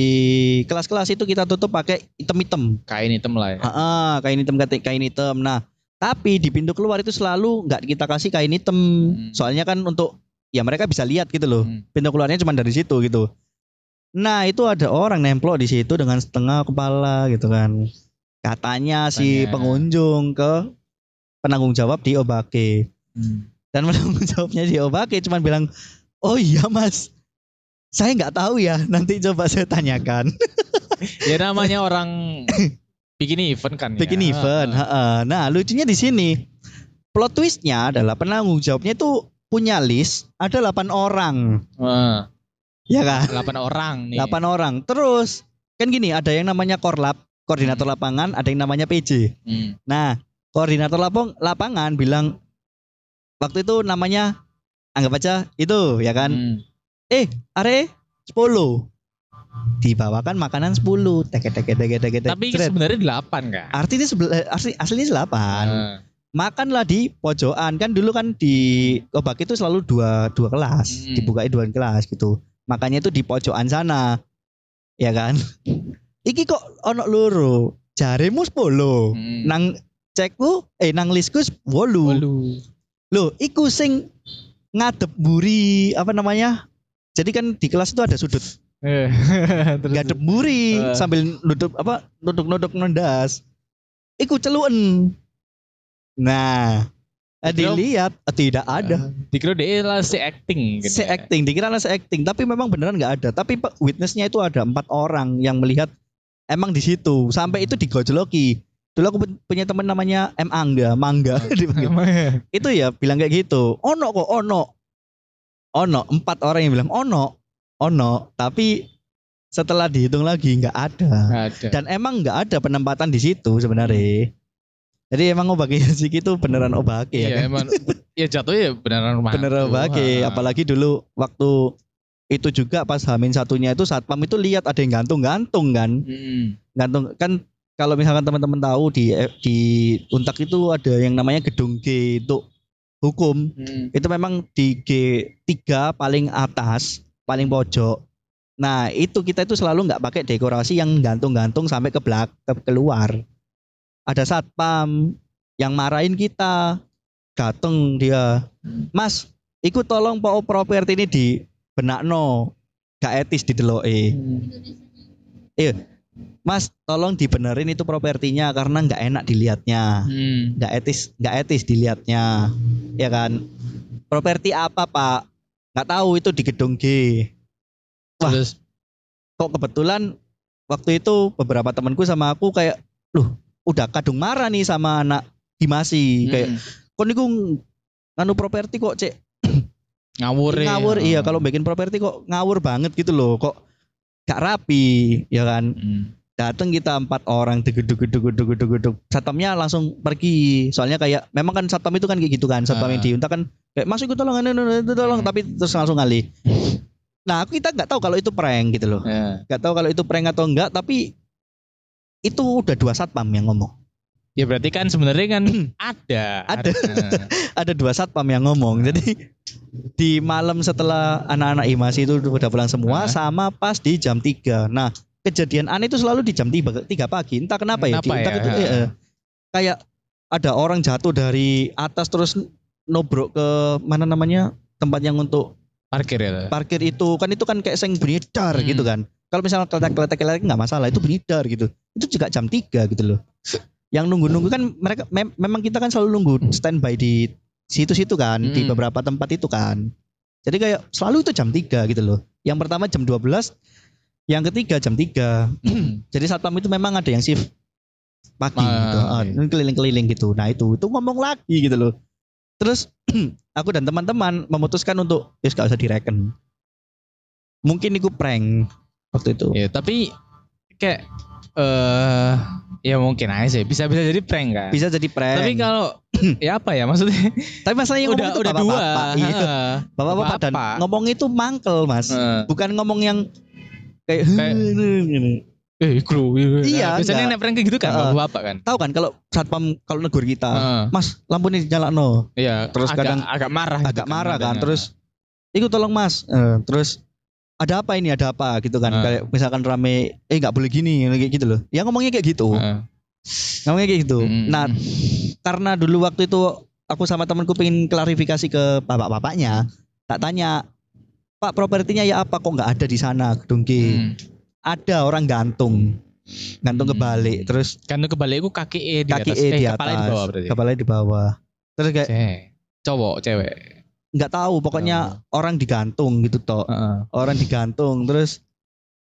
kelas-kelas itu kita tutup pakai hitam-hitam. kain hitam lah ya. Ah, kain hitam kata- kain hitam. Nah, tapi di pintu keluar itu selalu nggak kita kasih kain hitam. Hmm. Soalnya kan untuk ya mereka bisa lihat gitu loh. Hmm. Pintu keluarnya cuma dari situ gitu. Nah, itu ada orang nemplok di situ dengan setengah kepala gitu kan. Katanya si Katanya. pengunjung ke penanggung jawab di Obake. Hmm. Dan penanggung jawabnya di Obake cuma bilang, "Oh iya, Mas. Saya nggak tahu ya. Nanti coba saya tanyakan." Ya namanya orang bikin event kan ya. bikin event. heeh. Nah, lucunya di sini. Plot twistnya adalah penanggung jawabnya itu punya list ada 8 orang. Heeh. Ya kan? 8 orang nih. 8 orang. Terus kan gini, ada yang namanya korlap, koordinator lapangan, ada yang namanya PJ. Hmm. Nah, koordinator lapang, lapangan bilang waktu itu namanya anggap aja itu ya kan. Hmm. Eh, are 10. Dibawakan makanan 10. Teke teke teke teke teke. Tapi sebenarnya 8 kan? Artinya asli aslinya 8. Heeh. makanlah di pojokan kan dulu kan di Obak itu selalu dua dua kelas Hmm. dibuka dua kelas gitu makanya itu di pojokan sana ya kan iki kok ono loro jaremu 10 Hmm. nang cekku eh nang listku 10 Walu. loh iku sing ngadep buri apa namanya jadi kan di kelas itu ada sudut Eh, ngadep buri Eh. sambil nutup apa nuduk-nuduk nendas iku celuen nah eh, dilihat eh, tidak ada. Dikira dia lah si acting gitu. se acting dikira se acting. Tapi memang beneran nggak ada. Tapi witnessnya itu ada empat orang yang melihat emang di situ. Sampai itu digojloki. Dulu aku pu- punya teman namanya M. Angga Mangga. Ya. itu ya bilang kayak gitu. Ono kok ono. Ono empat orang yang bilang ono ono tapi setelah dihitung lagi nggak ada ada. dan emang nggak ada penempatan di situ sebenarnya jadi emang obake Yasuki itu beneran obake ya Iya kan emang ya jatuhnya beneran rumah. beneran obake apalagi dulu waktu itu juga pas Hamin satunya itu satpam itu lihat ada yang gantung-gantung kan Hmm. gantung kan kalau misalkan teman-teman tahu di di Untak itu ada yang namanya gedung G untuk hukum Hmm. itu memang di G3 paling atas paling pojok. Nah itu kita itu selalu nggak pakai dekorasi yang gantung-gantung sampai ke belak ke keluar. Ada satpam yang marahin kita dateng dia mas ikut tolong pak properti ini di benakno gak etis di deloe mas tolong dibenerin itu propertinya karena nggak enak dilihatnya. Hmm. nggak etis nggak etis dilihatnya. Ya kan? Properti apa pak nggak tahu itu di gedung G Wah. Terus kok kebetulan waktu itu beberapa temanku sama aku kayak loh udah kadung marah nih sama anak Dimasi kayak hmm. kok niku nganu properti kok cek ngawur ya. ngawur iya kalau bikin properti kok ngawur banget gitu loh kok gak rapi ya kan Hmm. Datang kita empat orang deguk deguk deguk deguk deguk satpamnya langsung pergi soalnya kayak memang kan satpam itu kan kayak gitu kan satpam yang Ah. diuntak kan kayak masuk ikut tolong anu, anu, anu, tolong Hmm. tapi terus langsung ngalih nah kita nggak tahu kalau itu prank gitu loh Ya. nggak tahu kalau itu prank atau enggak tapi itu udah dua satpam yang ngomong Ya berarti kan sebenarnya kan ada. Ada. Ada dua satpam yang ngomong jadi di malam setelah anak-anak imasi itu udah pulang semua Ah. sama pas di jam 3 nah kejadian aneh itu selalu di jam 3, 3 pagi entah kenapa, ya di Kenapa Untak ya? itu eh, eh, kayak ada orang jatuh dari atas terus nobrok ke mana namanya tempat yang untuk Parkir ya. parkir itu kan itu kan kayak seng bunyi dar Hmm. gitu kan kalau misalnya keletek-keletek keletek nggak masalah itu bunyi dar gitu itu juga jam 3 gitu loh yang nunggu-nunggu kan mereka mem- memang kita kan selalu nunggu standby di situ-situ kan di Hmm. beberapa tempat itu kan jadi kayak selalu itu jam 3 gitu loh yang pertama jam 12 yang ketiga jam 3 Hmm. jadi satpam itu memang ada yang shift pagi Ah, gitu Ah, iya. keliling-keliling gitu nah itu itu ngomong lagi gitu loh terus aku dan teman-teman memutuskan untuk ya gak usah direken mungkin itu prank waktu itu Ya, tapi kayak eh ya mungkin aja sih bisa bisa jadi prank kan. Bisa jadi prank. Tapi kalau ya apa ya maksudnya Tapi masalahnya udah udah dua. bapak-bapak. Iya. Heeh. Bapak-bapak dan Bapak. ngomong itu mangkel, Mas. Heeh. Bukan ngomong yang kayak, Kayak- gini. Eh, kru. Iya, Biasanya enggak. nek prank kayak gitu kan, Heeh. bapak kan. Tahu kan kalau satpam kalau negur kita, Heeh. Mas, lampu ini nyala no. Iya, Terus agak, kadang agak marah gitu Agak marah kan. Terus Iku tolong Mas. Terus ada apa ini? Ada apa gitu kan. Kayak misalkan rame, eh nggak boleh gini kayak gitu loh. Ya ngomongnya kayak gitu. Ngomongnya kayak gitu. Mm. Nah, karena dulu waktu itu aku sama temanku pengen klarifikasi ke bapak-bapaknya, tak tanya, Pak propertinya ya apa kok nggak ada di sana gedung G? Hmm. Ada orang gantung, gantung Hmm. kebalik, terus Kan itu kebalik itu kaki E di kaki atas. E eh, di kepala atas, di bawah berarti. kepala di bawah. Terus kayak. Cowok, cewek. nggak tahu, pokoknya orang digantung gitu toh, Heeh. orang digantung. Terus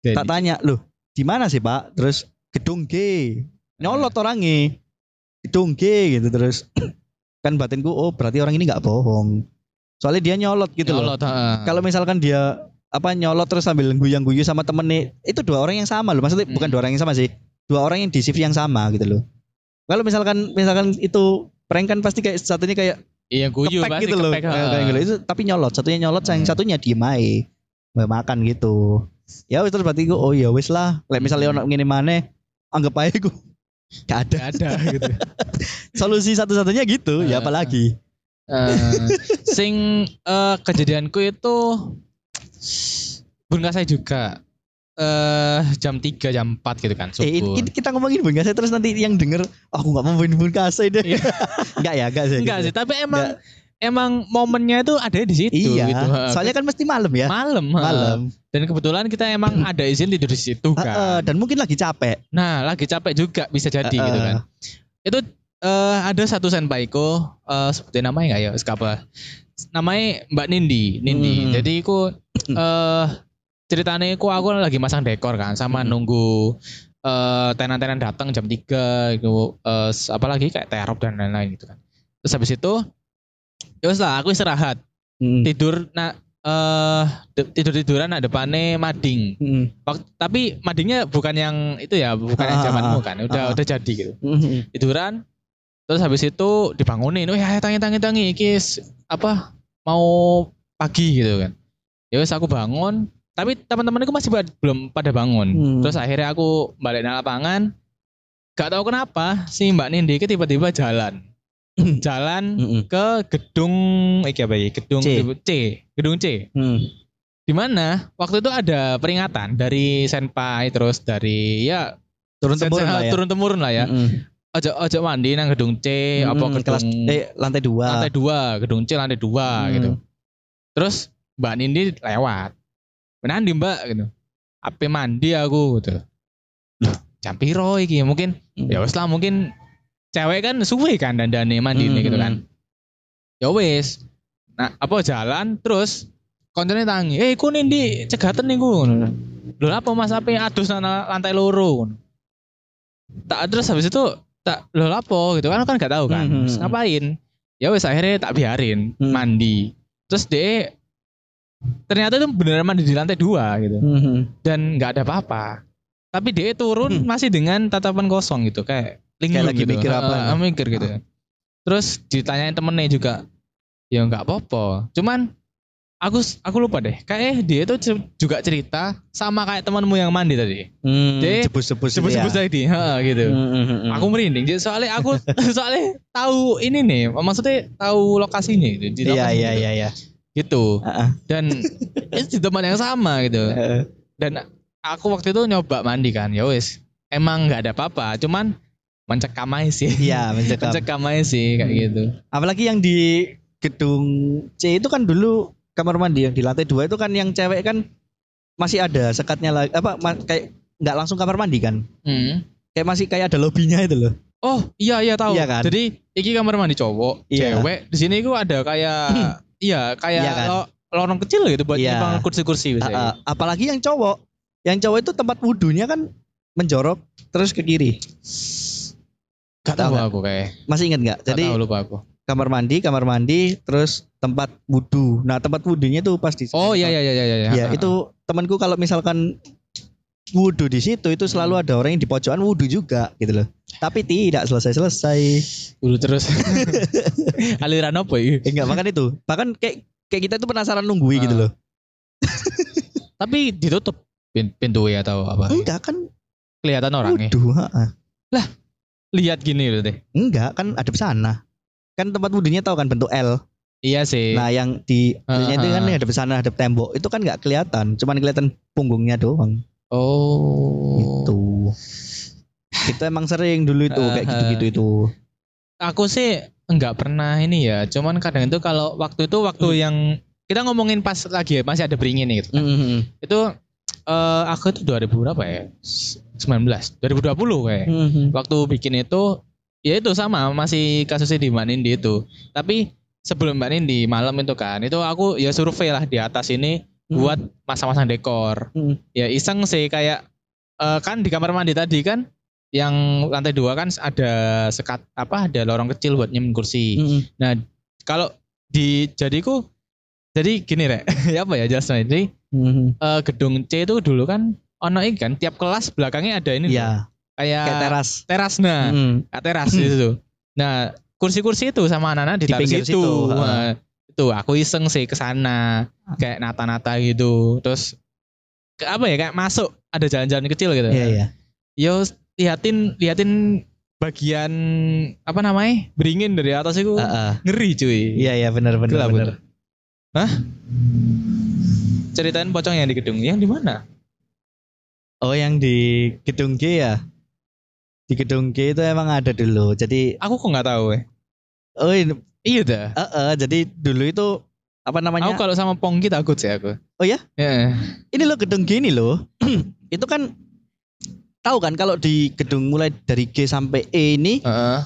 Jadi- tak tanya, loh di mana sih Pak? Terus gedung G, nyolot orangnya, gedung G gitu terus. kan batinku, oh berarti orang ini nggak bohong. Soalnya dia nyolot gitu loh. Nyolot, heeh. kalau misalkan dia apa nyolot terus sambil guyang-guyu sama temennya itu dua orang yang sama loh maksudnya bukan Hmm. dua orang yang sama sih dua orang yang di shift yang sama gitu loh kalau misalkan misalkan itu prank kan pasti kayak satunya kayak Iya guyu kepek pasti gitu loh kepek, Kayak- kayak gitu. itu tapi nyolot satunya nyolot yang Hmm. satunya diem aja Nggak makan gitu ya wis terus berarti gue oh ya wis lah Lek misalnya Hmm. ngene mana anggap aja gue gak ada Gak ada gitu. solusi satu-satunya gitu ya apalagi Eh, sing eh, kejadianku itu Bun saya juga eh jam 3 jam 4 gitu kan Eh, ini, subuh. ini kita ngomongin bun kasih terus nanti yang denger oh, aku nggak mau main bun kasih deh Iya. enggak ya enggak sih Enggak gitu. sih, tapi emang emang momennya itu ada di situ iya gitu. Soalnya kan mesti malam ya malam, malam Dan kebetulan kita emang ada izin tidur di situ kan. dan mungkin lagi capek Nah, lagi capek juga bisa jadi gitu Heeh. kan. Itu eh, ada satu senpaiku eh sebutin namanya enggak ya? Skapa. Namanya Mbak Nindi, Nindi. Hmm. Jadi aku eh ceritanya aku aku lagi masang dekor kan sama Hmm. nunggu eh tenan-tenan datang jam 3 gitu eh apalagi kayak terop dan lain-lain gitu kan. Terus habis itu ya lah aku istirahat Mm. tidur nah eh tidur tiduran nah depannya mading Mm. Wak- tapi madingnya bukan yang itu ya bukan yang Ah, zamanmu ah, kan udah ah. udah jadi gitu Mm. tiduran terus habis itu dibangunin oh ya tangi tangi tangi iki s- apa mau pagi gitu kan ya wes aku bangun tapi teman-temanku masih belum pada bangun Hmm. terus akhirnya aku balik nang lapangan gak tahu kenapa si Mbak Nindi tiba-tiba jalan jalan Mm. ke gedung iki apa ya gedung C. C gedung C Mm. di mana waktu itu ada peringatan dari senpai terus dari ya turun temurun sen- lah ya turun temurun lah ya Mm. Ojo ojo mandi nang gedung C apa Mm, gedung kelas eh lantai dua. Lantai dua gedung C lantai dua Mm. gitu. Terus Mbak Nindi lewat. Menandi Mbak gitu. Apa mandi aku gitu. Loh, jam piro iki? Mungkin Mm. ya wes lah mungkin cewek kan suwe kan dandane mandi Mm. gitu kan. Ya wes nah apa jalan terus koncone tangi eh ku nindi cegatan nih ku lho apa mas? Apa adus nang lantai loro? Tak terus habis itu tak lho apa gitu kan kan gak tahu kan Mhm. Terus ngapain ya wes akhirnya tak biarin Hmm. mandi terus dia ternyata itu beneran mandi di lantai dua gitu Mm. dan nggak ada apa-apa. Tapi dia turun Hmm. masih dengan tatapan kosong gitu, kayak linglung lagi gitu. mikir apa ya? mikir gitu. Terus ditanyain temennya juga, ya nggak apa-apa. Cuman aku aku lupa deh, kayak dia itu juga cerita sama kayak temanmu yang mandi tadi. Mm. Dia jebus-jebus Sebut-sebut ya. tadi, heeh, gitu. Mm, mm, mm, mm. Aku merinding, jadi soalnya aku soalnya tahu ini nih, maksudnya tahu lokasinya itu. di iya iya gitu. iya iya Gitu. Heeh. Dan itu di tempat yang sama gitu dan aku waktu itu nyoba mandi kan ya wis emang nggak ada apa-apa cuman mencekam aja sih iya mencekam mencekam aja sih kayak gitu apalagi yang di gedung C itu kan dulu kamar mandi yang di lantai dua itu kan yang cewek kan masih ada sekatnya lagi apa kayak nggak langsung kamar mandi kan Hmm. kayak masih kayak ada lobbynya itu loh oh iya iya tahu Iya kan? jadi iki kamar mandi cowok Iya. cewek di sini gua ada kayak iya kayak Iya kan? lo- lorong kecil gitu buat Iya. kursi-kursi biasanya. ah. apalagi yang cowok yang cowok itu tempat wudhunya kan menjorok terus ke kiri Gak tahu tahu aku kayak masih ingat nggak Gak jadi tahu lupa aku kamar mandi kamar mandi terus tempat wudhu nah tempat wudhunya tuh pas di oh iya iya iya iya iya ya itu temanku kalau misalkan wudhu di situ itu selalu ada orang yang di pojokan wudhu juga gitu loh. Tapi tidak selesai-selesai. Dulu terus. Aliran apa ya? Eh, enggak makan itu. Bahkan kayak kayak kita itu penasaran nungguin gitu Ah. loh. Tapi ditutup pin- pintu ya atau apa? Enggak kan Kelihatan orangnya. wudhu. ha-ha. Lihat gini loh deh. Enggak kan ada sana. Kan tempat wudhunya tahu kan bentuk L. Iya sih. Nah yang di wudhunya itu kan ada sana ada tembok. Itu kan nggak kelihatan. Cuman kelihatan punggungnya doang. oh. Itu. Kita emang sering dulu itu kayak gitu-gitu itu. Aku sih enggak pernah ini ya. Cuman kadang itu kalau waktu itu waktu Hmm. yang kita ngomongin pas lagi masih ada beringin gitu. Mhm. Itu eh aku itu 2000 berapa ya? 19, 2020 kayak. Mhm. Waktu bikin itu ya itu sama masih kasusnya di Mbak Nindi itu. Tapi sebelum Mbak Nindi malam itu kan itu aku ya survei lah di atas ini buat masa-masa dekor. Mhm. Ya iseng sih kayak eh, kan di kamar mandi tadi kan yang lantai dua kan ada sekat apa ada lorong kecil buat nyemin kursi. Mhm. Kalau di jadiku jadi gini rek, ya apa ya jelasnya jadi Mhm. eh, gedung C itu dulu kan ono ini kan tiap kelas belakangnya ada ini Iya, kayak kayak teras. teras nah. Kayak teras itu. Nah, kursi-kursi itu sama anak-anak Di pinggir situ. situ, itu aku iseng sih ke sana kayak nata-nata gitu. Terus ke apa ya kayak masuk ada jalan-jalan kecil gitu. Iya, iya. Yo liatin liatin bagian apa namanya? beringin dari atas itu Heeh. ngeri cuy. Iya, iya benar benar Gelap, benar. Ceritain pocong yang di gedung. Yang di mana? Oh, yang di gedung G ya? Di gedung G itu emang ada dulu. Jadi, Aku kok nggak tahu ya. Oh ini, Iya dah. eh, eh, jadi dulu itu apa namanya? Aku kalau sama Pongki takut sih aku. Oh ya? Ya. Ini loh gedung G ini loh. itu kan tahu kan kalau di gedung mulai dari G sampai E ini Heeh.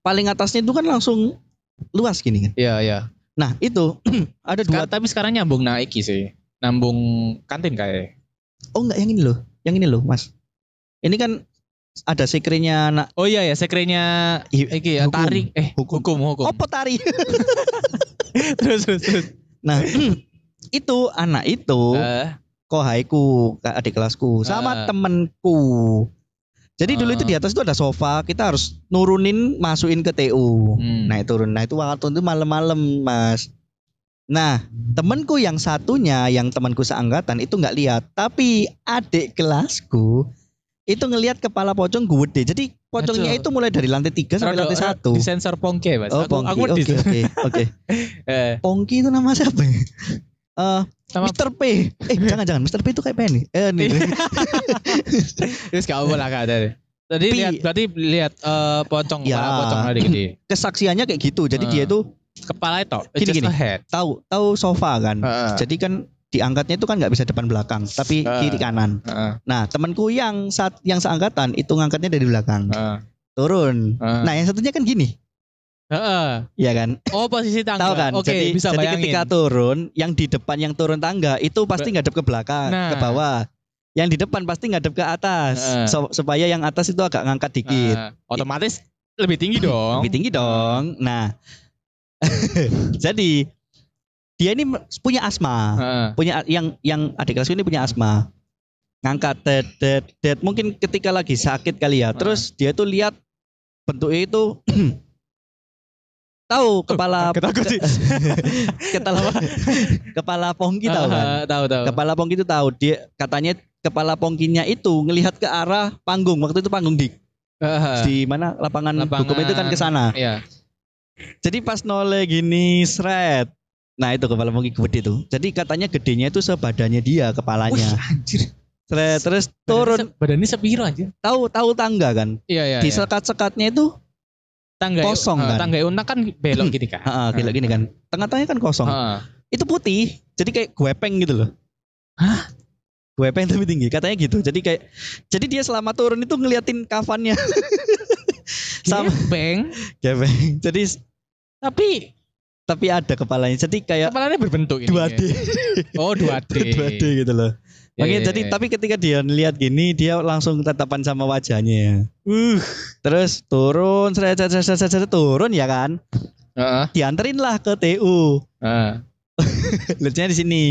paling atasnya itu kan langsung luas gini kan. Iya, iya. Nah, itu ada dua Seka- tapi sekarang nyambung naiki sih. Nambung kantin kayak. Oh enggak yang ini loh. Yang ini loh, Mas. Ini kan ada sekretnya anak Oh iya ya, sekrenya iki ya, tarik eh Hukum. hukum hukum. Opo tari. terus terus terus. Nah, itu anak itu Eh, kohaiku, adik kelasku, sama Ah. temenku. Jadi dulu itu di atas itu ada sofa, kita harus nurunin, masukin ke TU. Hmm. Nah, turun. Nah, itu waktu itu malam-malam, Mas. Nah, temanku yang satunya, yang temanku seangkatan itu nggak lihat, tapi adik kelasku itu ngelihat kepala pocong gede. Jadi pocongnya Aduh. itu mulai dari lantai 3 sampai lantai rada 1. Di sensor pongke, Mas. Oh, aku Pongki. aku Oke, oke, oke. eh Pongki itu nama siapa? ya? Eh, sama Mr. P. Eh, jangan-jangan Mr. P itu kayak Penny. Eh, nih. terus gak apa lah Kak, ada. Tadi Pi. lihat berarti lihat eh, pocong Ya. kepala pocong tadi gede. Kesaksiannya kayak gitu. Jadi Ah. dia itu Kepala itu Gini, just gini. a head. tahu tahu sofa kan. Heeh. Jadi kan diangkatnya itu kan nggak bisa depan belakang, tapi Ah. kiri kanan. Heeh. Nah, temanku yang saat yang seangkatan itu ngangkatnya dari belakang. Heeh. Turun. Heeh. Nah, yang satunya kan gini, Heeh. ya kan? Oh, posisi tangga. Tahu kan? Oke, jadi bisa jadi bayangin. ketika turun, yang di depan yang turun tangga itu pasti ngadep ke belakang, Nah. ke bawah. Yang di depan pasti ngadep ke atas, Heeh. So- supaya yang atas itu agak ngangkat dikit. Eh, otomatis lebih tinggi dong. Lebih tinggi dong. Nah, jadi dia ini punya asma. Heeh. punya yang yang adik kelasku ini punya asma. Ngangkat det det det. Mungkin ketika lagi sakit kali ya. Terus dia tuh lihat bentuknya itu tahu kepala sih. kepala kepala pongki tahu kan? Eh, tahu tahu. kepala pongki itu tahu. Dia katanya kepala pongkinya itu ngelihat ke arah panggung. Waktu itu panggung di di mana? Lapangan, Lapangan- hukum itu kan ke sana. Iya. jadi pas noleh gini seret nah itu kepala pongki gede tuh jadi katanya gedenya itu sebadannya dia Wih, kepalanya anjir. Seret, terus turun Badannya se- Badannya sepiro anjir. tahu tahu tangga kan Iya iya. di iya. sekat-sekatnya itu tangga kosong eh, kan? Tangga untak kan belok gini kan. Heeh, gila gini kan tengah-tengahnya kan kosong Heeh. itu putih jadi kayak guepeng gitu loh Hah? guepeng tapi tinggi katanya gitu jadi kayak jadi dia selama turun itu ngeliatin kafannya sama Gepeng, guepeng jadi tapi tapi ada kepalanya jadi kayak kepalanya berbentuk ini. 2D Oh, 2D. 2D gitu loh Makanya iya, jadi iya. tapi ketika dia lihat gini dia langsung tatapan sama wajahnya. Uh, terus turun, seret, seret, seret, seret, seret, turun ya kan. Heeh. Dianterin lah ke TU. Lucunya di sini.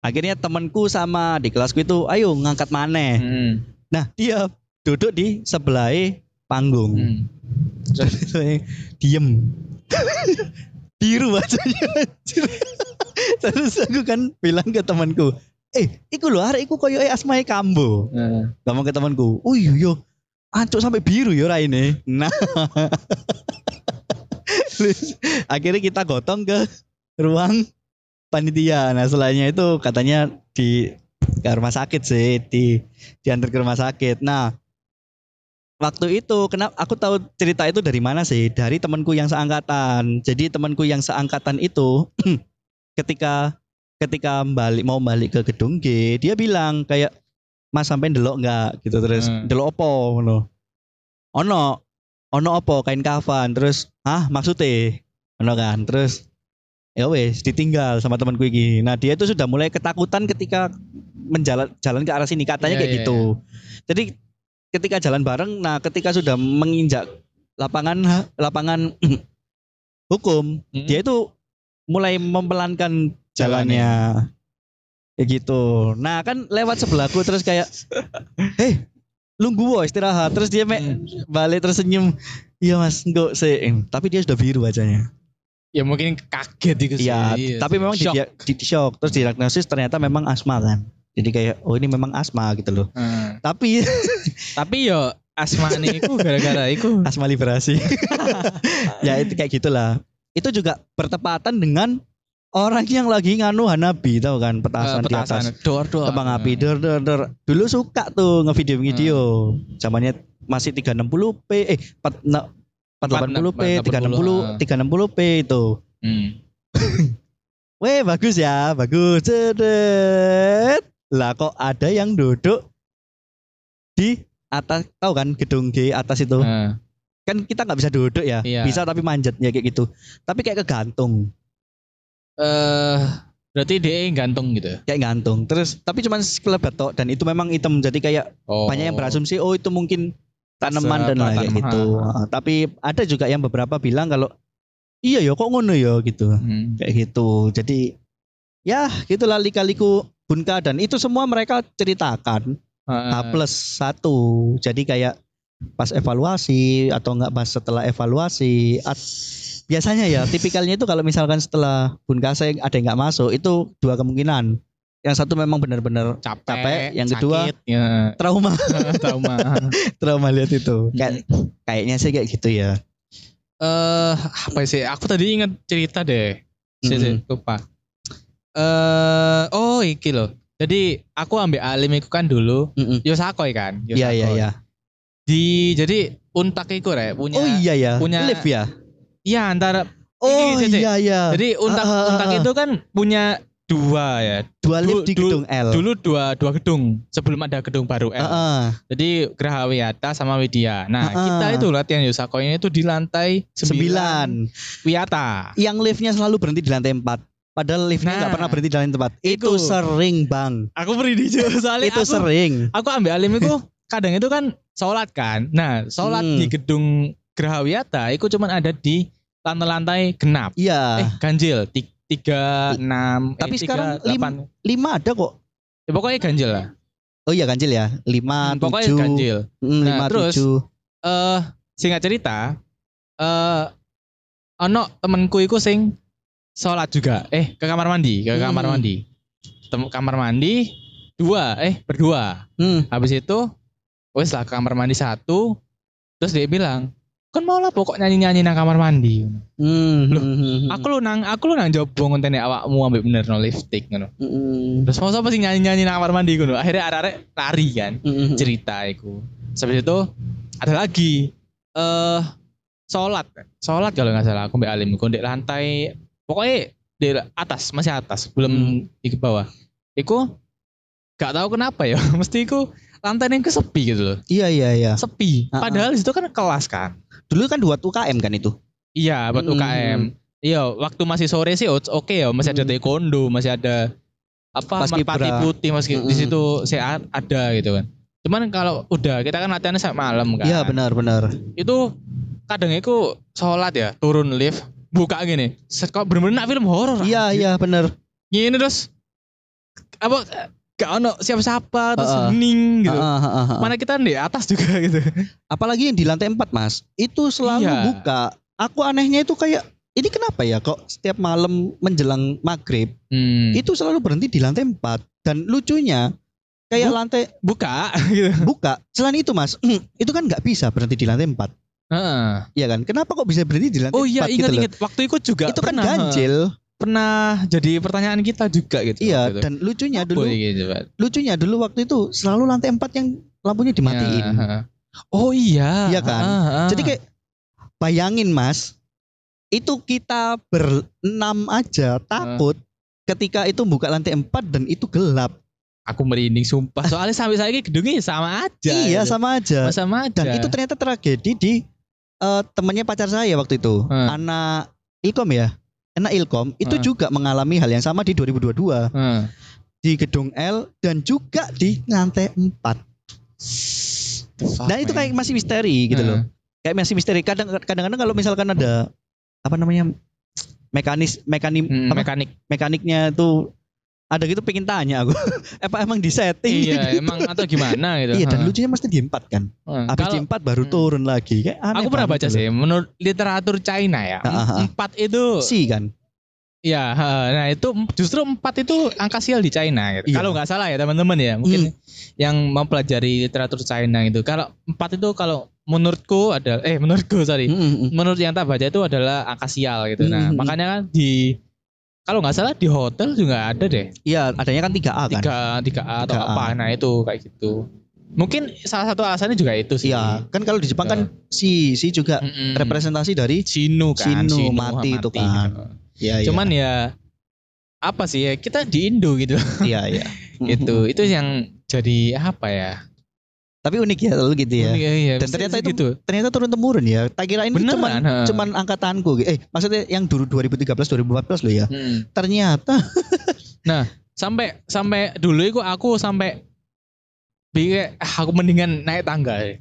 Akhirnya temanku sama di kelasku itu ayo ngangkat maneh. Hmm. Nah, dia duduk di sebelah panggung. Hmm. Diem. Biru anjir. Terus aku kan bilang ke temanku, "Eh, iku lho arek iku koyo asmae Kambo." Nah. Ngomong ke temanku, "Oh iya yo, ancuk sampai biru yo raine." Nah. Terus akhirnya kita gotong ke ruang panitia. Nah, setelahnya itu katanya di ke rumah sakit sih, di diantar ke rumah sakit. Nah, waktu itu kenapa aku tahu cerita itu dari mana sih? Dari temanku yang seangkatan. Jadi temanku yang seangkatan itu ketika ketika balik mau balik ke gedung G, dia bilang kayak Mas sampai ndelok enggak gitu terus Hmm. ndelok opo ngono. Ono ono opo kain kafan terus ah maksudnya ono kan terus ya wes ditinggal sama temanku iki. Nah, dia itu sudah mulai ketakutan ketika menjalan jalan ke arah sini katanya Iya, kayak iya, gitu. Jadi ketika jalan bareng, nah ketika sudah menginjak lapangan lapangan hukum, Hmm. dia itu mulai mempelankan jalannya. Kayak gitu. Nah, kan lewat sebelahku terus kayak "Eh, lunggu wo istirahat." Terus dia mek Hmm. balik terus senyum. Iya, Mas, enggak sih. Tapi dia sudah biru wajahnya. Ya mungkin kaget itu sih. Iya, tapi memang di, Shock. dia- di, di shock terus diagnosis ternyata memang asma kan. Jadi kayak oh ini memang asma gitu loh. Hmm. Tapi Tapi yo asma iku gara-gara iku. asma liberasi. ya itu kayak gitulah. Itu juga bertepatan dengan orang yang lagi nganu Hanabi tahu kan petasan, Eh, di atas Dor dor. kembang api der der der. Dulu suka tuh ngevideo video. Zamannya masih 360p eh 4 na- 480p, 360 360p itu. Hmm. Weh bagus ya, bagus. Cedet. Lah kok ada yang duduk di atas, tahu kan gedung G atas itu. Nah, Kan kita nggak bisa duduk ya, Iya. bisa tapi manjat ya kayak gitu. Tapi kayak kegantung, eh berarti dia gantung gitu. kayak gantung. Terus tapi cuman sekelebat tok dan itu memang hitam jadi kayak Oh. banyak yang berasumsi oh itu mungkin tanaman dan lain gitu. Tapi ada juga yang beberapa bilang kalau iya ya kok ngono ya gitu. Hmm. kayak gitu jadi ya gitulah lika-liku Bunka dan itu semua mereka ceritakan H Ah, plus satu jadi kayak pas evaluasi atau enggak pas setelah evaluasi at- biasanya ya tipikalnya itu kalau misalkan setelah Bunkasa ada yang nggak masuk itu dua kemungkinan yang satu memang benar-benar capek, capek, yang kedua- sakit, ya, trauma trauma. trauma lihat itu kayak kayaknya sih kayak gitu ya Eh apa sih? Aku tadi ingat cerita deh. Sih, sih, Mm-mm. lupa. Eh oh iki loh. Jadi aku ambil alim itu kan dulu Mm-mm. Yosakoi kan. iya iya Yosakoi. iya Di jadi untak itu rek punya oh iya ya punya- lift ya Iya antara oh Cece. iya iya jadi untak Ah, ah, ah, untak ah. itu kan punya dua ya. dua lift di dulu- gedung L Dulu dua dua gedung sebelum ada gedung baru L. Heeh. Jadi Graha Wiyata sama Widya. Nah, Ah, ah. kita itu latihan Yosakoi ini tuh di lantai Sembilan. 9 Wiyata. Yang liftnya selalu berhenti di lantai empat. Padahal liftnya nggak Nah, pernah berhenti di lantai empat. Itu, itu. sering bang. Aku beri di soalnya itu aku, sering. aku ambil alim itu kadang itu kan sholat kan. Nah, sholat Hmm. di gedung Graha Wiyata itu cuman ada di lantai-lantai genap. Iya. Eh, ganjil Ti- tiga enam. Tapi eh, sekarang tiga, delapan. Lima ada kok. Ya, pokoknya ganjil lah. Oh iya ganjil ya. Lima, Hmm, pokoknya tujuh. ganjil. Hmm, Nah, lima, terus, tujuh. Eh, singkat cerita, eh ono temenku iku sing sholat juga. Eh, ke kamar mandi, ke kamar Hmm. mandi. Tem kamar mandi dua, eh berdua. Hmm. Habis itu, wes lah ke kamar mandi satu. Terus dia bilang, kan mau lah pokok nyanyi nyanyi nang kamar mandi. Hmm. Loh, hmm, hmm, Aku lu nang, aku lu nang jobo ngontene awakmu ambek bener no lipstick ngono. hmm, Terus mau apa sih nyanyi nyanyi nang kamar mandi ngono. Akhirnya arek-arek lari kan hmm, cerita iku. Habis itu ada lagi eh sholat, sholat kalau nggak salah aku mbak Alim, aku di lantai pokoknya di atas masih atas belum Hmm. di bawah. Iku gak tahu kenapa ya, mesti iku lantai yang kesepi gitu loh, Iya iya iya. sepi. Ah, ah. Padahal itu kan kelas kan. Dulu kan buat UKM kan itu. Iya buat Hmm. UKM. Iya waktu masih sore sih oke oke ya, masih ada Hmm. taekwondo, masih ada apa merpati putih, masih di Hmm. situ saya ada gitu kan. Cuman kalau udah kita kan latihannya sampai malam kan. Iya benar benar. itu kadang itu sholat ya turun lift buka gini set kok bener-bener nak film horor Iya anjir. iya benar. gini terus apa gak ono siapa-siapa terus Heeh. hening gitu. Ah, ah, ah, ah. Mana kita di atas juga gitu. Apalagi yang di lantai 4 mas, itu selalu Iya. buka. Aku anehnya itu kayak ini kenapa ya kok setiap malam menjelang maghrib Hmm. itu selalu berhenti di lantai 4 dan lucunya kayak Bu- lantai buka gitu. buka. Selain itu mas, itu kan nggak bisa berhenti di lantai 4 Heeh. Iya kan? Kenapa kok bisa berhenti di lantai Oh iya 4 gitu loh? ingat-ingat waktu itu juga Itu kan pernah, ganjil. pernah jadi pertanyaan kita juga gitu. Iya, waktu itu. dan lucunya Apa dulu gitu, lucunya dulu waktu itu selalu lantai 4 yang lampunya dimatiin. Ya, heeh. oh iya. Iya kan? Ah, ah. Jadi kayak bayangin Mas, itu kita berenam aja takut ketika itu buka lantai 4 dan itu gelap. aku merinding sumpah. Soalnya sampai saya gedungnya sama aja. iya, gitu. sama aja. sama aja. Dan itu ternyata tragedi di eh, temannya pacar saya waktu itu. Hmm. Anak Ilkom ya. Anak Ilkom itu Hmm. juga mengalami hal yang sama di 2022 Heeh. di gedung L dan juga di lantai 4. Nah, itu kayak masih misteri gitu loh. Kayak masih misteri. Kadang kadang-kadang kalau misalkan ada apa namanya mekanis mekanik Hmm, apa, mekanik. mekaniknya tuh ada gitu pengen tanya aku apa emang di setting Iya, gitu. emang atau gimana gitu. iya dan lucunya mesti di empat kan habis Kalau- di empat baru Hmm. turun lagi kayak aneh aku pernah baca gitu sih, menurut literatur China ya, Ah, ah, empat itu, si kan ya, nah itu justru empat itu angka sial di China. Gitu. Iya. Kalau nggak salah ya teman-teman ya, mungkin Hmm. yang mempelajari literatur China itu, kalau empat itu kalau menurutku ada, eh menurutku sorry, Mm, mm, mm. menurut yang tak baca itu adalah angka sial gitu. Nah, Hmm. makanya kan di kalau nggak salah di hotel juga ada deh iya adanya kan 3A kan tiga tiga A atau 3A. apa. Nah itu kayak gitu. Mungkin salah satu alasannya juga itu sih. iya kan kalau di Jepang kan si si juga Mm-mm. representasi dari Sinu kan, Sinu, mati itu kan. ya Cuman ya apa sih ya kita di Indo gitu. iya iya gitu. Itu yang jadi apa ya? Tapi unik ya lalu gitu ya Iya, iya, Dan ternyata itu gitu. ternyata turun temurun ya tak kira ini Beneran, cuman ha. cuman angkatanku eh maksudnya yang dulu 2013 2014 loh ya Hmm. ternyata Sampai sampai dulu itu aku sampai pikir ah, aku mendingan naik tangga ya.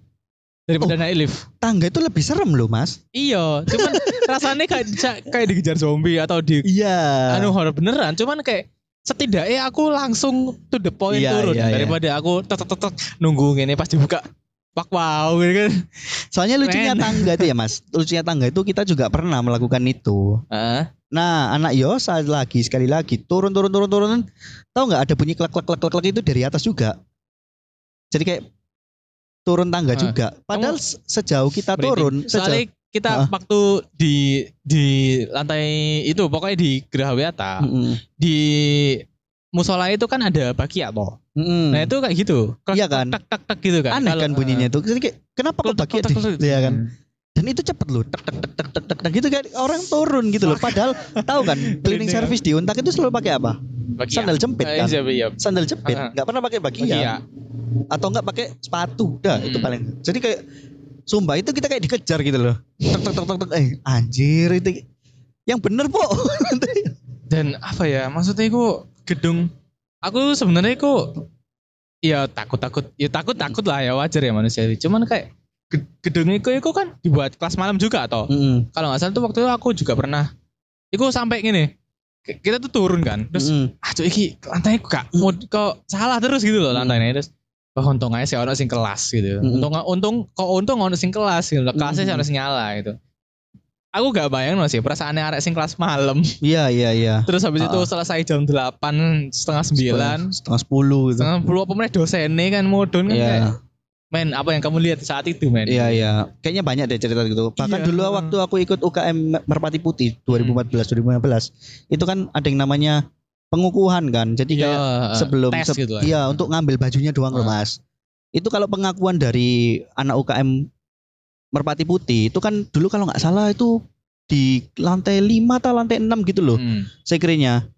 daripada Oh. naik lift. tangga itu lebih serem loh mas Iya, cuman rasanya kayak kayak dikejar zombie atau di iya anu horor beneran, cuman kayak setidaknya aku langsung to the point Iya, turun iya, iya. daripada aku tek tek tek tek, nunggu gini pas dibuka Wak wow gitu kan. Soalnya lucunya Men. tangga itu ya mas Lucunya tangga itu kita juga pernah melakukan itu Heeh. Nah anak Yosa lagi sekali lagi Turun turun turun turun Tahu nggak ada bunyi klek klek klek klek itu dari atas juga Jadi kayak Turun tangga Ah. juga Padahal se- sejauh kita Merinding. turun sejauh, kita waktu di di lantai itu pokoknya di Grahawiata Mm-mm. di musola itu kan ada bakia toh. Mm-mm. Nah itu kayak gitu. Klek, Iya kan? Tak tak tak gitu kan. Aneh kan bunyinya itu Kenapa kok klek, klek. Iya kan Dan itu cepet loh tek tek tek tek tek tek tek gitu kan orang turun gitu loh. Padahal tahu kan cleaning service di Untak itu selalu pakai apa? Bakia. Sandal jepit Eh, kan. iya, iya. Sandal jepit, nggak pernah pakai. Bakia. Atau nggak pakai sepatu. Dah itu Hmm. paling. Jadi kayak Sumba itu kita kayak dikejar gitu loh. Tek tek tek tek tek. Eh anjir itu yang bener po. Dan apa ya maksudnya itu gedung aku sebenarnya itu ya takut takut ya takut takut lah ya wajar ya manusia cuman kayak ge- gedung itu itu kan dibuat kelas malam juga atau Mm-mm. kalau nggak salah tuh waktu itu aku juga pernah itu sampai gini kita tuh turun kan terus Mm-mm. ah cuy iki lantai kok mau kok salah terus gitu loh lantainya terus Wah untung aja sih orang sing kelas gitu. Hmm. Untung untung kok untung ono sing kelas gitu. Kelasnya sih Hmm. harus nyala gitu. Aku gak bayang sih perasaannya arek sing kelas malam. Iya iya iya. Terus habis itu Ah. selesai jam 8 setengah 9 setengah sepuluh gitu. setengah 10 apa meneh dosennya kan mudun kan Iya. kayak, Men, apa yang kamu lihat saat itu, men? Iya iya. Kayaknya banyak deh cerita gitu. Bahkan Iya. dulu waktu aku ikut UKM Merpati Putih 2014 2015 itu kan ada yang namanya pengukuhan kan. Jadi Iya, kayak sebelum tes se- gitu lah. Iya, untuk ngambil bajunya doang loh, Ah. Mas. Itu kalau pengakuan dari anak UKM Merpati Putih itu kan dulu kalau nggak salah itu di lantai 5 atau lantai 6 gitu loh Hmm. sekiranya.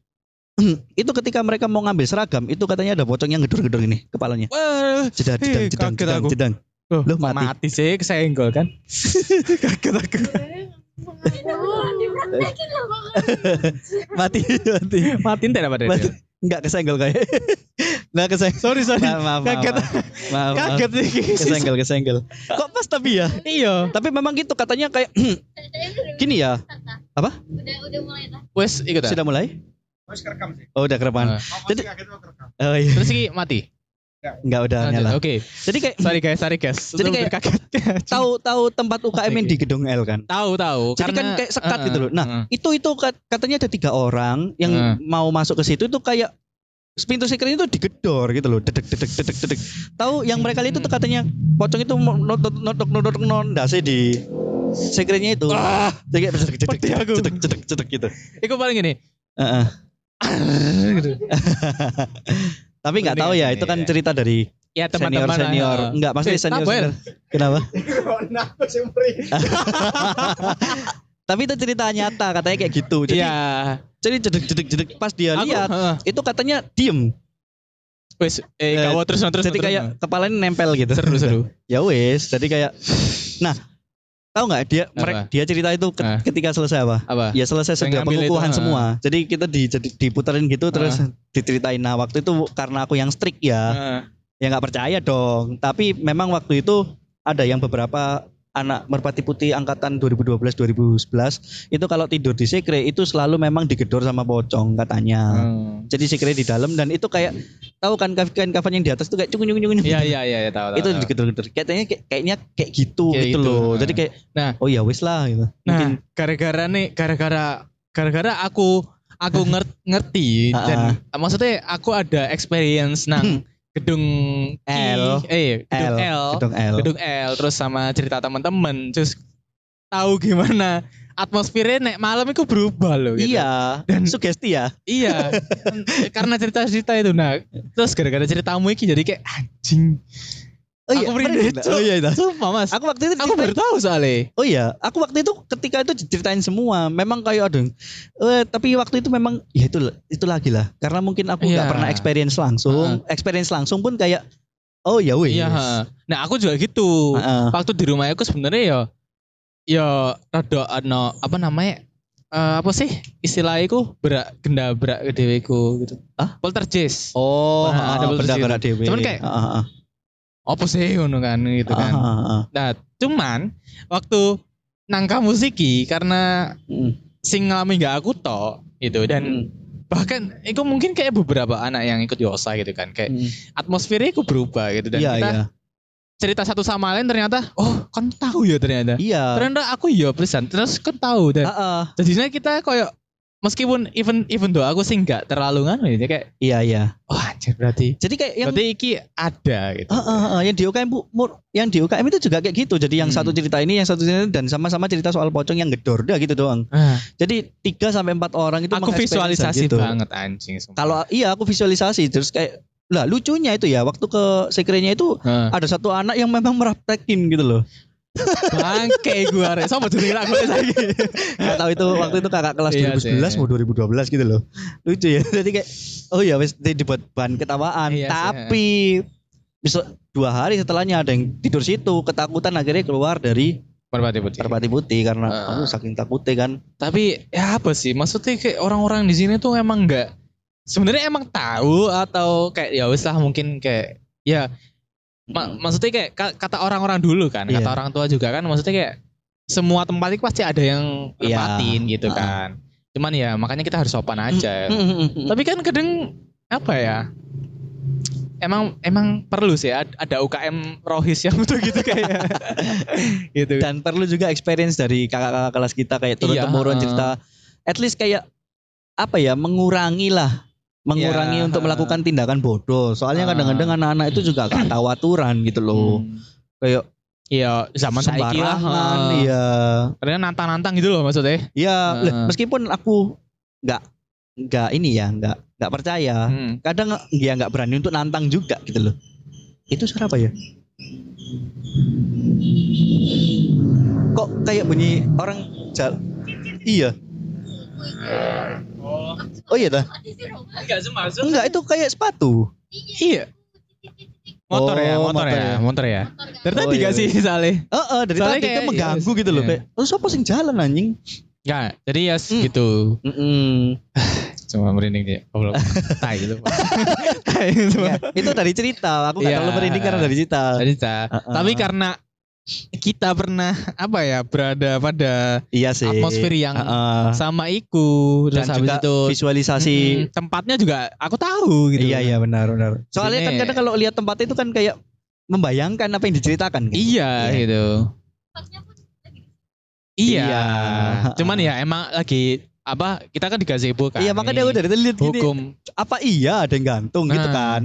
itu ketika mereka mau ngambil seragam itu katanya ada pocong yang gedor-gedor ini kepalanya. Jedang jedang jedang jedang loh, Loh, mati. mati sih kesenggol kan? kaget aku. Mati mati. Mati apa deh? Mati. Enggak kesenggol kayak. Enggak kesenggol. Sorry, sorry. Maaf, maaf, Kaget. maaf. Maaf. Kaget nih. Kesenggol, kesenggol. Kok pas tapi ya? Iya. Tapi memang gitu katanya kayak gini ya. Udah udah mulai lah. Wes ikut ah. Sudah mulai? Oh udah kerepan. Ah. Jadi oh iya. Terus iki mati. Enggak udah Lanjut. nyala. Oke. Jadi kayak Sorry guys, sorry guys. Jadi Itu kayak- kaget. tahu tahu tempat UKM Oke. di gedung L kan. tahu tahu. Jadi kan kayak sekat gitu loh. Nah, uh, Itu itu kat- katanya ada tiga orang yang Hmm. mau masuk ke situ itu kayak pintu secret itu digedor gitu loh. Dedek dedek dedek dedek. Tahu yang mereka lihat itu tuh katanya pocong itu notok notok notok nondase di secretnya itu. Ah, Jadi kayak dedek dedek Peti aku. dedek dedek dedek gitu. Iku paling gini. Heeh. gitu. Tapi nggak tahu ya, itu kan Iya. cerita dari Ya senior teman-teman. senior. ah. Enggak, maksudnya Eh, senior. ya? senior. Kenapa? Tapi itu cerita nyata katanya kayak gitu. Jadi Iya. jadi jedek jedek jedek pas dia Aku, lihat heeh. itu katanya diem. Wes, eh, Eh, kawo terus terus. jadi terus. kayak kepalanya nempel gitu. seru seru. ya wes, jadi kayak nah tahu nggak dia mereka dia cerita itu ke- Ah. ketika selesai apa? Apa? Ya selesai sudah itu, pengukuhan ah. semua. Jadi kita di, jadi diputerin gitu terus diceritain. Nah waktu itu karena aku yang strict ya, Heeh. ya nggak percaya dong. Tapi memang waktu itu ada yang beberapa anak merpati putih angkatan 2012-2011 itu kalau tidur di sekre itu selalu memang digedor sama pocong katanya. Hmm. Jadi sekre di dalam dan itu kayak tahu kan kain kafan yang di atas tuh kayak cungun cungun cungun. Iya iya iya tahu tahu. itu digedor-gedor. Kayaknya kayak, kayaknya kayak gitu Kayak gitu, gitu, loh. nah. Jadi kayak Nah. oh ya wis lah gitu. Nah, Mungkin gara-gara nih, gara-gara gara-gara aku aku nger- ngerti Ah, dan maksudnya aku ada experience nang gedung I- L. eh gedung L, gedung L. gedung L, terus sama cerita teman-teman, terus tahu gimana atmosfernya nek malam itu berubah loh. Gitu. Iya, Dan- sugesti ya. Iya, karena cerita-cerita itu nah, terus gara-gara ceritamu iki jadi kayak anjing. Oh iya, Aku. Oh iya, itu. Sumpah mas, Aku waktu itu aku baru tahu soalnya. Oh iya, aku waktu itu ketika itu diceritain semua, memang kayak ada. Eh, tapi waktu itu memang ya itu itu lagi lah, karena mungkin aku nggak Iya. pernah experience langsung, experience langsung pun kayak oh ya wes. Iya. ha. Nah aku juga gitu. Heeh. Waktu di rumah aku sebenarnya ya, ya rada ano apa namanya? eh, apa sih istilahnya itu berak genda berak ke deweku gitu. Hah? Poltergeist. Oh, Nah, ada posisi gerak dewe. Cuman kayak- Heeh, heeh. Apa sih ngono kan gitu kan. Heeh, heeh. Nah, cuman waktu nangka musiki karena Mm. sing ngalami gak aku tok gitu dan Mm. bahkan itu mungkin kayak beberapa anak yang ikut Yosa gitu kan kayak Mm. atmosfernya itu berubah gitu dan Iya, kita iya. cerita satu sama lain ternyata oh kan tahu ya ternyata Iya. ternyata aku ya pesan terus kan tahu dan Heeh. jadinya kita kayak meskipun even even do aku sih nggak terlalu nganu ya kayak Iya, iya. oh anjir berarti Jadi kayak yang berarti iki ada gitu Heeh, heeh, yang di UKM Bu- Mur- yang di UKM itu juga kayak gitu. Jadi yang Hmm. satu cerita ini, yang satu cerita ini, dan sama-sama cerita soal pocong yang gedor, dah gitu doang. Ah, Jadi 3 sampai 4 orang itu aku visualisasi gitu. banget anjing. Kalau iya aku visualisasi terus kayak lah lucunya itu ya waktu ke sekrenya itu Heeh. ada satu anak yang memang meraptekin gitu loh. Bangke gua rek sama jenenge aku lagi Gak tahu itu waktu itu kakak kelas Iya 2011 sih. mau 2012 gitu loh. Lucu ya. Jadi kayak oh ya wes di- dibuat bahan ketawaan. Iya Tapi besok dua hari setelahnya ada yang tidur situ ketakutan akhirnya keluar dari Merpati putih Merpati Putih karena aduh, saking takutnya kan. tapi ya apa sih maksudnya kayak orang-orang di sini tuh emang nggak sebenarnya emang tahu atau kayak ya wis lah mungkin kayak ya ma- maksudnya kayak ka- kata orang-orang dulu kan Iya. kata orang tua juga kan maksudnya kayak semua tempat itu pasti ada yang Iya. nempatin gitu kan. Cuman ya makanya kita harus sopan aja. Tapi tapi kan kadang apa ya emang emang perlu sih ad- ada UKM rohis yang betul gitu kayak. Gitu. Dan perlu juga experience dari kakak-kakak kelas kita kayak turun Iya, temurun heeh. cerita at least kayak apa ya mengurangi lah mengurangi Iya, untuk melakukan tindakan bodoh soalnya Ah. kadang-kadang anak-anak itu juga gak tahu aturan gitu loh Hmm. kayak Iya, zaman saiki lah. heeh. iya Karena nantang-nantang gitu loh maksudnya. iya lah, meskipun aku nggak nggak ini ya nggak nggak percaya Hmm. kadang ya nggak berani untuk nantang juga gitu loh itu suara apa ya kok kayak bunyi orang jal iya oh iya dah Enggak semasuk. enggak itu kayak sepatu Iya. Motor ya, Oh, motor, motor ya, ya. motor ya. Dari Oh, tadi iya, gak sih Saleh? Eh, eh, dari tadi kayak- kan mengganggu iya, gitu loh iya. kayak oh siapa sing jalan anjing Ya, jadi ya Hmm. gitu. Mm-mm. Cuma merinding dia. Goblok. Tai gitu. Tai gitu. Ya, itu dari cerita aku nggak Iya. terlalu merinding karena dari cerita Tadi Ca. Heeh. Tapi karena kita pernah apa ya berada pada Iya sih. atmosfer yang Heeh. sama iku dan terus habis juga itu visualisasi mm, tempatnya juga aku tahu gitu. Iya iya benar benar. Soalnya kan Sini- kadang kalau lihat tempat itu kan kayak membayangkan apa yang diceritakan. kan? Iya Iya. gitu. Iya. Iya. Cuman ya emang lagi apa kita kan di gazebo kan. Iya makanya Ini aku dari tadi lihat gini. hukum Apa iya ada yang gantung gitu Nah. kan?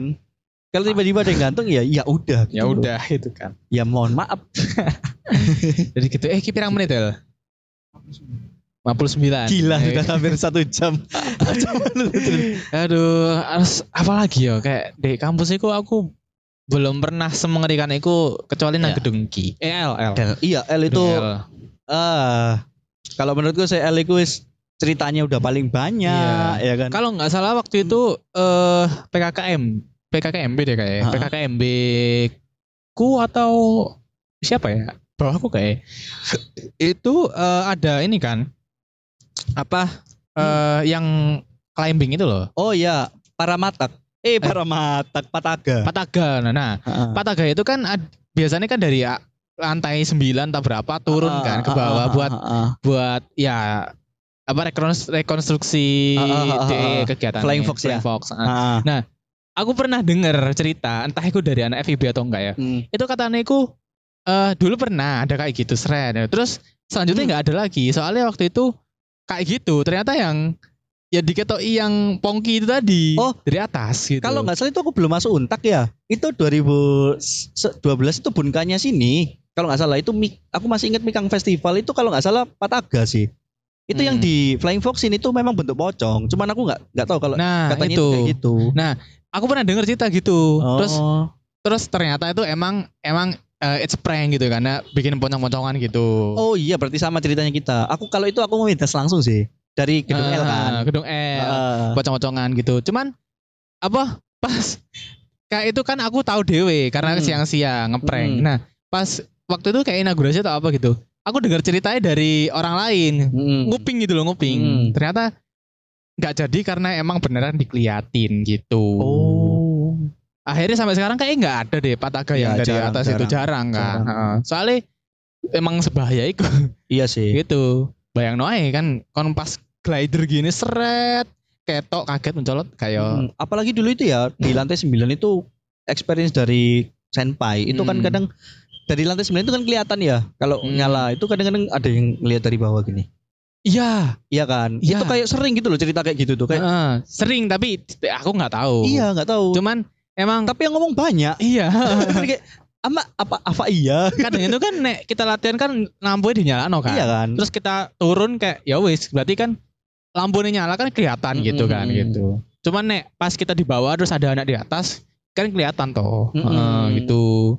Kalau tiba-tiba ada yang gantung ya ya udah. gitu ya udah itu kan. Ya mohon maaf. Jadi gitu eh pirang menit El? 59. Gila Eh, sudah hampir satu jam. Aduh, harus apa lagi ya? Kayak di kampus itu aku belum pernah semengerikan itu kecuali nang Ya. gedung Ki. Eh, L, L. L. Iya L itu L. ah kalau menurutku saya L itu ceritanya udah paling banyak ya kan. Kalau nggak salah waktu itu eh PKKM, PKKMB deh kayak. Ha-ha. PKKMB ku atau siapa ya? Bawahku kayak. itu eh, ada ini kan. Apa eh yang climbing itu loh. Oh iya, para matak. Eh, para matak, pataga. Pataga. Nah, nah. Pataga itu kan ad- biasanya kan dari lantai 9 atau berapa turun Ah, kan ke ah, bawah ah, buat ah, ah. buat ya apa rekonstruksi ah, de ah. kegiatan Flying Fox ya? Fox. ah. Aku pernah denger cerita entah itu dari anak FIB atau enggak ya. Hmm. Itu katanya itu eh dulu pernah ada kayak gitu seret. Terus selanjutnya Hmm. nggak ada lagi. Soalnya waktu itu kayak gitu. Ternyata yang ya diketoi yang pongki itu tadi Oh. dari atas gitu. Kalau nggak salah itu aku belum masuk untak ya. Itu 2012 itu bunkanya sini. Kalau nggak salah itu aku masih ingat Mikang Festival itu kalau nggak salah Pataga sih. Itu yang Hmm. di Flying Fox ini tuh memang bentuk pocong. Cuman aku nggak nggak tahu kalau nah katanya itu. itu kayak gitu. Aku pernah denger cerita gitu. Oh. Terus terus ternyata itu emang emang eh, it's prank gitu karena bikin pocong-pocongan gitu. Oh iya berarti sama ceritanya kita. Aku kalau itu aku mau minta langsung sih dari gedung L kan. Gedung L. Ah. Pocong-pocongan gitu. Cuman apa pas kayak itu kan aku tahu dewe karena Hmm. siang-siang ngeprank. Hmm. Nah, pas waktu itu kayak inaugurasi atau apa gitu. Aku dengar ceritanya dari orang lain. Hmm. Nguping gitu loh, nguping. Hmm. Ternyata nggak jadi karena emang beneran dikeliatin gitu. Oh. Akhirnya sampai sekarang kayak nggak ada deh pataga yang Ya, dari jarang, atas itu jarang kan. Jarang. Soalnya emang sebahaya itu Iya sih. gitu. Bayang noe kan kon pas glider gini seret ketok kaget mencolot kayak Hmm, Apalagi dulu itu ya di lantai 9 itu experience dari senpai itu kan Hmm. kadang dari lantai 9 itu kan kelihatan ya kalau Hmm. nyala itu kadang-kadang ada yang lihat dari bawah gini. Iya Iya kan? Iya. Itu kayak sering gitu loh cerita kayak gitu tuh kayak heeh. sering tapi aku nggak tahu. iya nggak tahu. Cuman emang Tapi yang ngomong banyak. iya kayak ama apa apa iya? kadang itu kan nek kita latihan kan lampunya dinyalakan kan. Iya kan? Terus kita turun kayak ya wis berarti kan lampunya nyala kan kelihatan gitu kan gitu. Cuman nek pas kita di bawah terus ada anak di atas kan kelihatan toh Mm-mm. Heeh, gitu.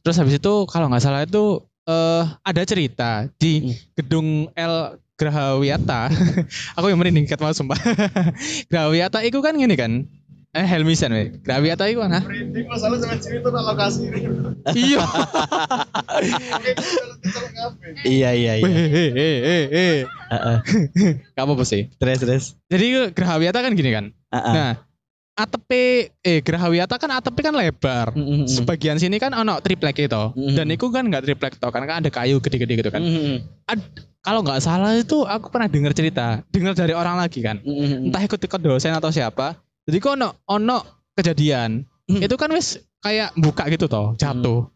Terus habis itu kalau nggak salah itu eh ada cerita di Mm. gedung L Grahawiyata. Aku yang merinding kat mau sumpah. Grahawiyata itu kan gini kan. Eh Helmisan we. Grahawiyata itu kan. Merinding masalah sama cerita nak lokasi ini. Iya. Iya iya Weh, iya. eh, eh, eh, eh. Heeh. Gak apa-apa sih. Terus terus. Jadi Grahawiyata kan gini kan. Heeh. Nah, ATP eh Grahawiyata kan ATP kan lebar. Mm, mm, mm. Sebagian sini kan ono triplek itu. Mm. Dan itu kan nggak triplek toh, karena kan ada kayu gede-gede gitu kan. Mm, mm, Kalau nggak salah itu aku pernah dengar cerita, dengar dari orang lagi kan. mm, mm. Entah ikut ikut dosen atau siapa. Jadi kok ono ono kejadian. Mm. Itu kan wis kayak buka gitu toh, jatuh.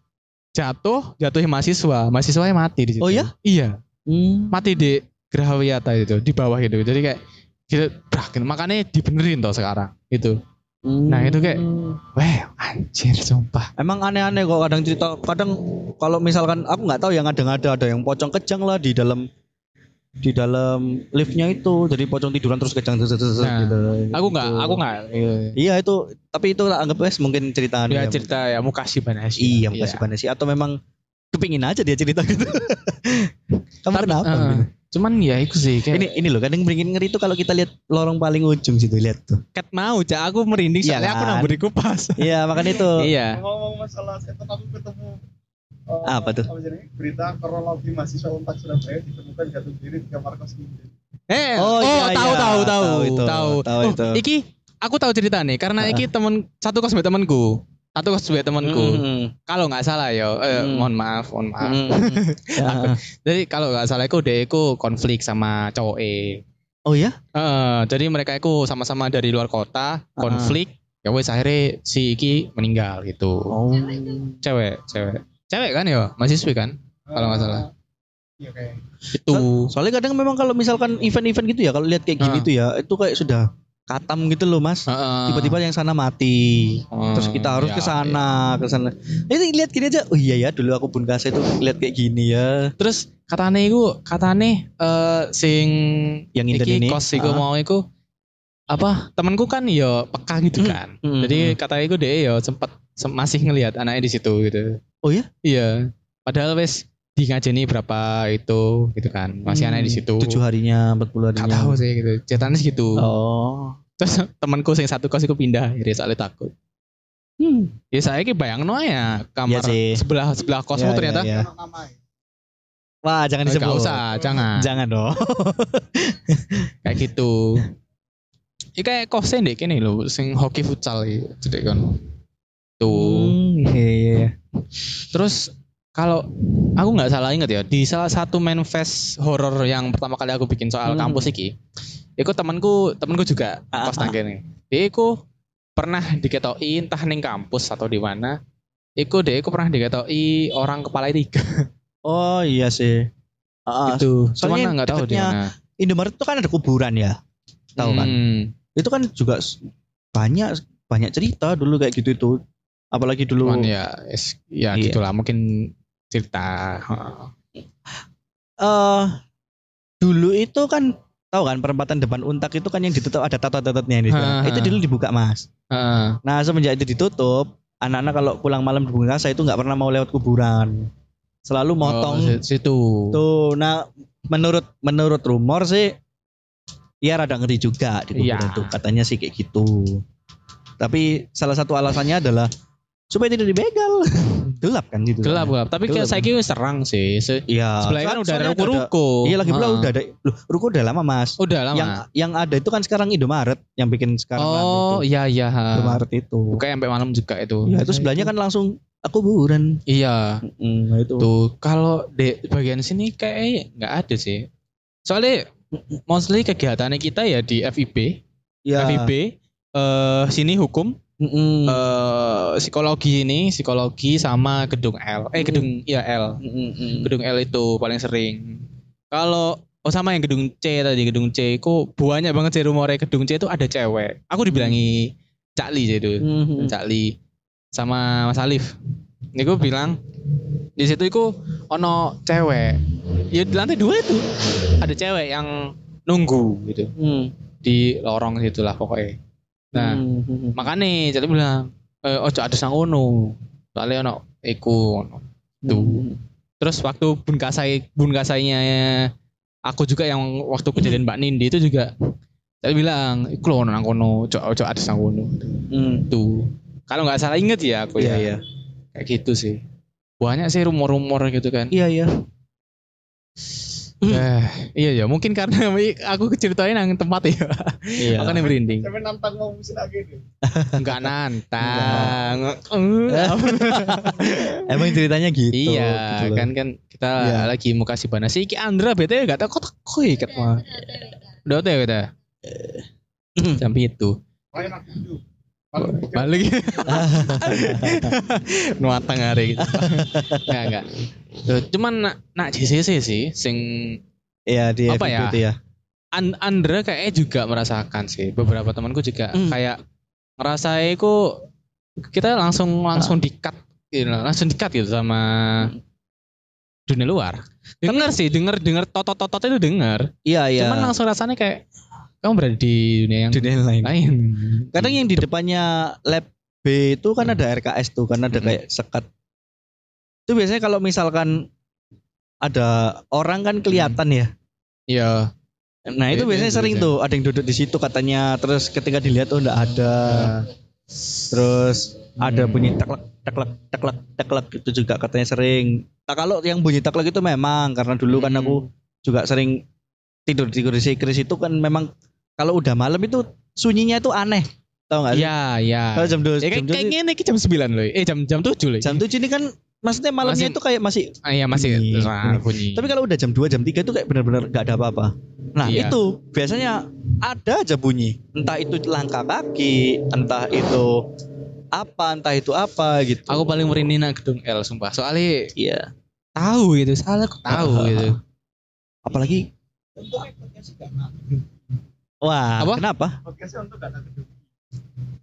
Jatuh, jatuhin mahasiswa. Mahasiswanya mati di situ. Oh ya? Iya, Mm. mati di Grahawiyata itu, di bawah itu. Jadi kayak gitu, brak, gitu. makanya dibenerin toh sekarang itu. Nah, itu kayak- Weh, anjir sumpah. Emang aneh-aneh kok kadang cerita kadang kalau misalkan aku nggak tahu yang ada ada ada yang pocong kejang lah di dalam di dalam liftnya itu jadi pocong tiduran terus kejang Nah, gitu. Aku nggak, Gitu. aku nggak. Iya, Iya itu tapi itu anggap wes mungkin cerita Ya cerita ya Mukashi Banashi. Iya makasih Vanessa atau memang kepingin aja dia cerita gitu. Kamu Tapi, kenapa? eh, gitu? Cuman ya itu sih kayak Ini ini loh kadang bikin ngeri itu kalau kita lihat lorong paling ujung situ lihat tuh. ket mau cak aku merinding Iya soalnya aku kan? nambah di kupas. Iya makanya itu. iya. Ngomong masalah setan aku ketemu eh, Apa tuh? jadi berita kronologi mahasiswa Unpad Surabaya ditemukan jatuh diri di kamar kos. Eh, Oh, oh, iya, tahu, iya. tahu, tahu, Tahu tahu, itu, tahu Oh, itu. iki aku tahu cerita nih karena iki temen satu kos sama temanku. Kos dua temanku. Hmm. Kalau nggak salah ya, eh, Hmm. mohon maaf, mohon maaf. Hmm. Ya. Jadi kalau nggak salah itu dia itu konflik sama cowok e. Oh ya? Eh, jadi mereka itu sama-sama dari luar kota, konflik. Ya wes akhirnya si Iki meninggal gitu. Oh. Cewek, cewek. Cewek kan ya, mahasiswi kan? Kalau nggak salah. Iya kayak. Itu. Soalnya kadang memang kalau misalkan event-event gitu ya, kalau lihat kayak gini Ah. tuh ya, itu kayak sudah katam gitu loh mas. Heeh. Tiba-tiba yang sana mati, terus kita harus ya, ke sana, ke sana. Ini lihat gini aja. Oh iya ya, dulu aku pun kasih itu lihat kayak gini ya. Terus katane iku katane eh sing Yang iki ini. kos iku Ah. mau iku apa temanku kan ya peka gitu Hmm. kan. Hmm, Jadi hmm. katanya iku dia ya sempat sem- masih ngelihat anaknya di situ gitu. Oh ya? Iya. Padahal wes di ngajeni berapa itu gitu kan. Masih anaknya di situ. Hmm. Tujuh harinya, empat puluh Gak harinya. tahu sih gitu. Ceritanya segitu. Oh. Terus temanku yang satu kos iku pindah, jadi soalnya takut. Hmm. Ya saya ki bayang no ya kamar sih. sebelah sebelah kosmu Ya, ternyata. ya, ya. Ya. Wah, jangan Eh, disebut. Gak usah, jangan. Jangan dong. kayak gitu. Ini kayak kosnya deh kene lho, sing hoki futsal cedek kan. Tuh. Hmm, iya, iya, iya. Terus kalau aku nggak salah ingat ya, di salah satu manifest horor yang pertama kali aku bikin soal Hmm. kampus iki, iku temanku, temanku juga Ah, kos nang kene. Dia iku pernah diketoki entah ning kampus atau di mana. Iku dia iku pernah diketoki orang kepala tiga Oh iya sih. Ah, gitu. soalnya Cuman nggak tahu di mana. Indomaret itu kan ada kuburan ya. Tahu kan? Hmm. Itu kan juga banyak banyak cerita dulu kayak gitu itu. Apalagi dulu Cuman ya, es- ya Iya. gitulah mungkin cerita. Eh dulu itu kan tahu kan perempatan depan untak itu kan yang ditutup ada tato-tatotnya. Ha, ha. Itu dulu dibuka mas. Heeh. Nah semenjak itu ditutup, anak-anak kalau pulang malam di Bungkasa itu nggak pernah mau lewat kuburan, selalu motong. Oh, si- situ. Tuh, nah menurut menurut rumor sih, ya rada ngeri juga di kuburan Iya. tuh katanya sih kayak gitu. Tapi salah satu alasannya adalah supaya tidak dibegal, gelap kan gitu. Gelap gelap. Tapi kayak Gelap. saya kira serang sih. Se- Iya. Sebelah kan udah ada soalnya ruko-ruko. Iya lagi pula udah ada, loh, ruko udah lama mas. Udah lama. Yang yang ada itu kan sekarang Indomaret yang bikin sekarang oh iya iya. Indomaret itu. Buka sampai malam juga itu. Ya itu sebelahnya kan langsung aku kuburan. Iya. Mm, itu. Tuh kalau di bagian sini kayak nggak ada sih. Soalnya mostly kegiatannya kita ya di FIB, Ya. FIB, eh sini hukum, Mm-mm. eh psikologi ini, psikologi sama gedung L. Eh gedung iya L. Mm-mm. Gedung L itu paling sering. Kalau oh sama yang gedung C tadi gedung C itu banyak banget sih rumornya gedung C itu ada cewek. Aku dibilangi Cakli sih itu. Mhm. Cakli sama Mas Alif. Ini gue bilang di situ itu ono cewek. Ya di lantai dua itu ada cewek yang nunggu gitu Mm. di lorong situ lah pokoknya. Nah Mhm. makanya jadi bilang eh, ojo ada sang ono. Soalnya ono iku ono. Tuh. Mhm. Terus waktu bun kasai bun kasainya aku juga yang waktu kejadian Mbak Nindi itu juga saya bilang, "Iku lho nang kono, ojo ojo ada sang kono." Mm. Tuh. Kalau nggak salah inget ya aku Iya ya. iya. Kayak gitu sih. Banyak sih rumor-rumor gitu kan. Iya iya. Eh, iya ya, mungkin karena aku ceritain nang tempat ya. Iya. Makanya merinding. Sampai nantang mau musim lagi deh. Enggak nantang. Emang ceritanya gitu. iya, gitu kan kan kita Iya. lagi mau kasih bana si Iki Andra BTW enggak tahu kok kok ikat mah. Udah udah kita. Jam itu. Balik. Nuatang hari gitu. Enggak enggak. Cuman nak, nak JCC sih sing Iya di Apa ya? ya. An Andra kayaknya juga merasakan sih. Beberapa temanku juga Hmm. kayak ngerasain kok kita langsung langsung dikat gitu, langsung dikat gitu sama dunia luar. Dengar sih, dengar dengar totot totot itu dengar. Iya iya. Cuman langsung rasanya kayak kamu berada di dunia yang dunia yang lain. lain. Kadang yang di depannya lab B itu kan ada RKS tuh, kan ada Hmm. kayak sekat. Itu biasanya kalau misalkan ada orang kan kelihatan ya. Iya. Nah itu Iya, biasanya iya, sering iya. tuh ada yang duduk di situ katanya, terus ketika dilihat oh enggak ada. Terus ada Hmm. bunyi teklek teklek teklek teklek itu juga katanya sering. Nah kalau yang bunyi teklek itu memang karena dulu kan Hmm. aku juga sering tidur tidur di sekris itu kan memang kalau udah malam itu sunyinya itu aneh. Tahu enggak sih? Iya, iya. Kalau jam 2 Ya, jam 2 kayak gini iki jam 9 loh. Eh jam jam 7 loh. jam 7 ini kan maksudnya malamnya Masih- itu kayak masih Ah, iya masih Bunyi, terserah bunyi. Tapi kalau udah jam 2 jam 3 itu kayak benar-benar nggak ada apa-apa. Nah, Iya. itu biasanya ada aja bunyi. Entah itu langkah kaki, entah itu apa, entah itu apa gitu. aku paling merinding nak gedung L sumpah. Soalnya iya. tahu gitu, salah aku tahu Ah, ah, gitu. Apalagi Wah, Apa? kenapa? Podcastnya untuk gak ada gedung.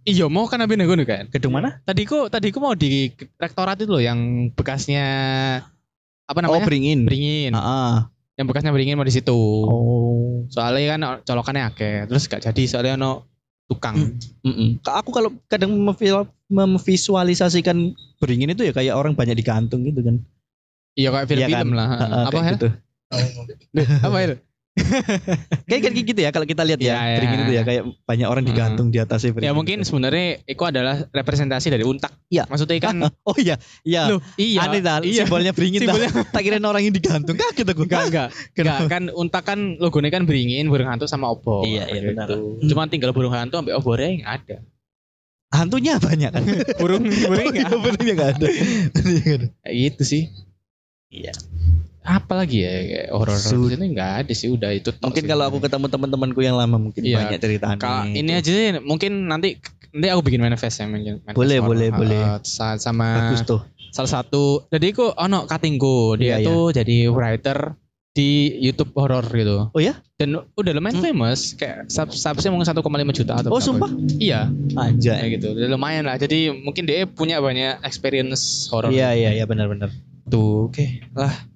Iya mau kan abis nego kan. Gedung mana? Tadi ku tadi ku mau di rektorat itu loh yang bekasnya apa Oh, namanya? beringin. beringin. Ah, Yang bekasnya beringin mau di situ. Oh. Soalnya kan colokannya akeh. Terus gak jadi soalnya no tukang. Mm-mm. Ka- Aku kalau kadang memvi- memvisualisasikan beringin itu ya kayak orang banyak digantung gitu kan. Iya kayak Iya film-film kan? lah. Ah, apa ya? gitu. Apa ya? Kayak kayak gitu ya kalau kita lihat ya, iya. beringin itu ya kayak banyak orang digantung di atasnya beringin. Ya mungkin sebenarnya itu adalah representasi dari untak. Iya. Maksudnya kan Oh iya, iya. Loh, iya. Aneh dah, Iya. simbolnya beringin. Simbolnya Tak kira orang yang digantung kaget aku. enggak enggak. Enggak kan untak kan logonya kan beringin, burung hantu sama obor. Iya, iya, gitu. benar. Cuma tinggal burung hantu sampai obornya nggak ada. Hantunya banyak kan. Burung burung Oh, iya, beringnya enggak ada. Kayak gitu sih. Iya. Apa lagi ya horor di sini nggak ada sih udah itu. Mungkin kalau aku ketemu teman-temanku yang lama mungkin Iya. banyak cerita aneh. ini aja sih mungkin nanti nanti aku bikin manifest ya mungkin manifest Boleh, horor. boleh, Eh, boleh. sa- sama bagus tuh. salah satu jadi aku ono katinggo dia Iya, tuh jadi writer di YouTube horor gitu. Oh ya? Dan udah lumayan Hmm. famous kayak sub subsnya mungkin 1,5 juta atau Oh, berapa sumpah? gitu. Iya, Aja. kayak gitu. Udah lumayan lah. Jadi mungkin dia punya banyak experience horor. Iya, iya, iya benar-benar. Tuh, oke lah.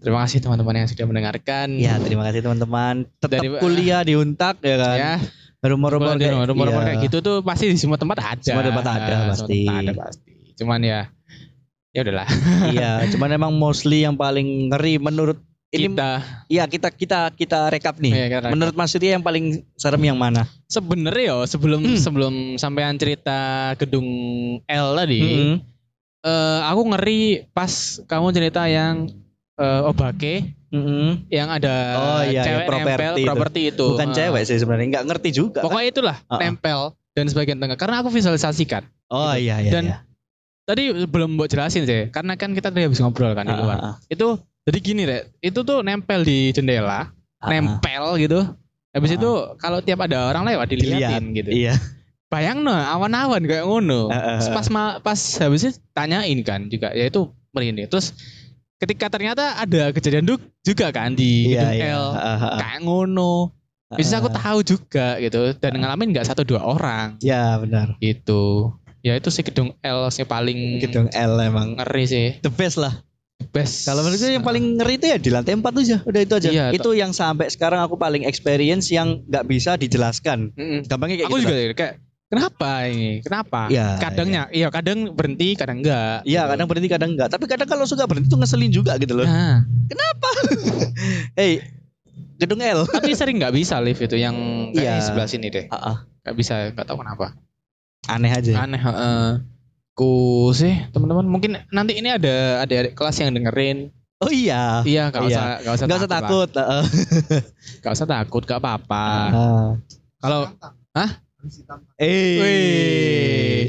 Terima kasih teman-teman yang sudah mendengarkan. Ya, terima kasih teman-teman. Tetap Dari- kuliah di Untak ya kan. Ya, Rumor-rumor kayak, rumor-rumor iya. kayak gitu tuh pasti di semua tempat ada. Semua tempat ada, pasti. tempat ada pasti. Cuman ya ya udahlah. iya, cuman emang mostly yang paling ngeri menurut ini kita iya kita kita kita rekap nih. Iya, kita rekap. Menurut Mas Yudi yang paling serem yang mana? sebenarnya ya sebelum Hmm. sebelum sampean cerita gedung L tadi, Mm-mm. eh, aku ngeri pas kamu cerita yang eh, Obake Mm-mm. yang ada Oh, iya, cewek iya, properti nempel itu. properti itu. Bukan Eh, cewek sih sebenarnya, nggak ngerti juga. kan? Pokoknya itulah Ah, ah. nempel dan sebagian tengah karena aku visualisasikan. Oh iya iya. Dan iya. Tadi belum mau jelasin sih, karena kan kita tadi habis ngobrol kan di Ah, luar. ah, Itu jadi gini deh, itu tuh nempel di jendela, ah. nempel gitu. Habis Ah. itu kalau tiap ada orang lewat dilihatin gitu. Iya. Bayang no, awan-awan kayak ngono. Ah, Terus ah. pas ma- pas habis itu tanyain kan juga, ya itu merinding. Terus ketika ternyata ada kejadian duk juga kan di Iya gedung iya. L kayak ngono. Bisa aku Ah. tahu juga gitu dan ngalamin nggak satu dua orang Ya benar. gitu. Ya itu sih gedung L sih paling Gedung L emang ngeri sih. the best lah. Best. Kalau menurut gue yang paling ngeri itu ya di lantai 4 aja. Udah itu aja. Iya, itu yang sampai sekarang aku paling experience yang nggak bisa dijelaskan. Mm-mm. Gampangnya kayak aku gitu. juga lah. kayak kenapa ini? Kenapa? Iya, Kadangnya, iya kadang berhenti, kadang enggak. Iya, gitu. kadang berhenti, kadang enggak. Tapi kadang kalau suka berhenti tuh ngeselin juga gitu loh. Nah, Hey, gedung L. tapi sering nggak bisa lift itu yang kayak Iya. di sebelah sini deh. Ah, ah. Nggak bisa, nggak tahu kenapa. Aneh aja. Aneh. heeh. Ku sih teman-teman mungkin nanti ini ada ada adik kelas yang dengerin. Oh iya. Iya, nggak Iya. usah nggak usah, Enggak usah takut. heeh. Nggak usah takut, nggak apa-apa. Ah. Kalau. Hah? Eh.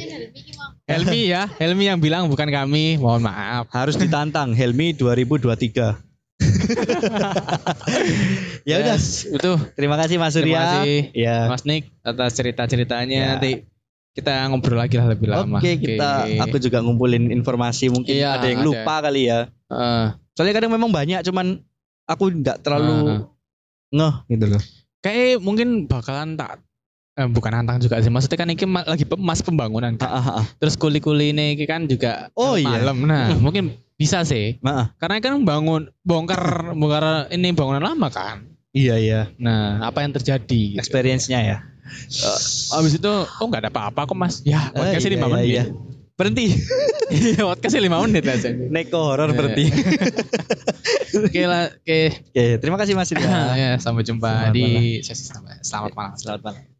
Helmi ya, Helmi yang bilang bukan kami. Mohon maaf. Harus ditantang Helmi 2023. ya udah. Yes, itu. Terima kasih Mas Terima Surya. kasih Ya. Mas Nick atas cerita-ceritanya. Ya. Nanti kita ngobrol lagi lah lebih lama. Oke, kita aku juga ngumpulin informasi mungkin Iya, ada yang ada. lupa kali ya. Eh, Soalnya kadang memang banyak cuman aku nggak terlalu ngeh gitu loh. kayak mungkin bakalan tak eh, bukan nantang juga sih. Maksudnya kan ini lagi mas pembangunan kan. Ah, ah, ah. Terus kuli-kuli ini kan juga Oh, iya. malam. Nah, mungkin bisa sih. Maaf. Karena kan bangun bongkar bongkar ini bangunan lama kan. Iya iya. Nah, apa yang terjadi? gitu. Experience-nya ya. Habis itu, oh nggak ada apa-apa kok mas. Ya, Eh, lima iya, menit. iya. Berhenti. Iya, podcastnya lima menit aja. Neko horor Iya. berhenti. Oke lah, oke. Oke, terima kasih Mas ya, sampai jumpa Selamat di malam. sesi selamat malam. Selamat malam.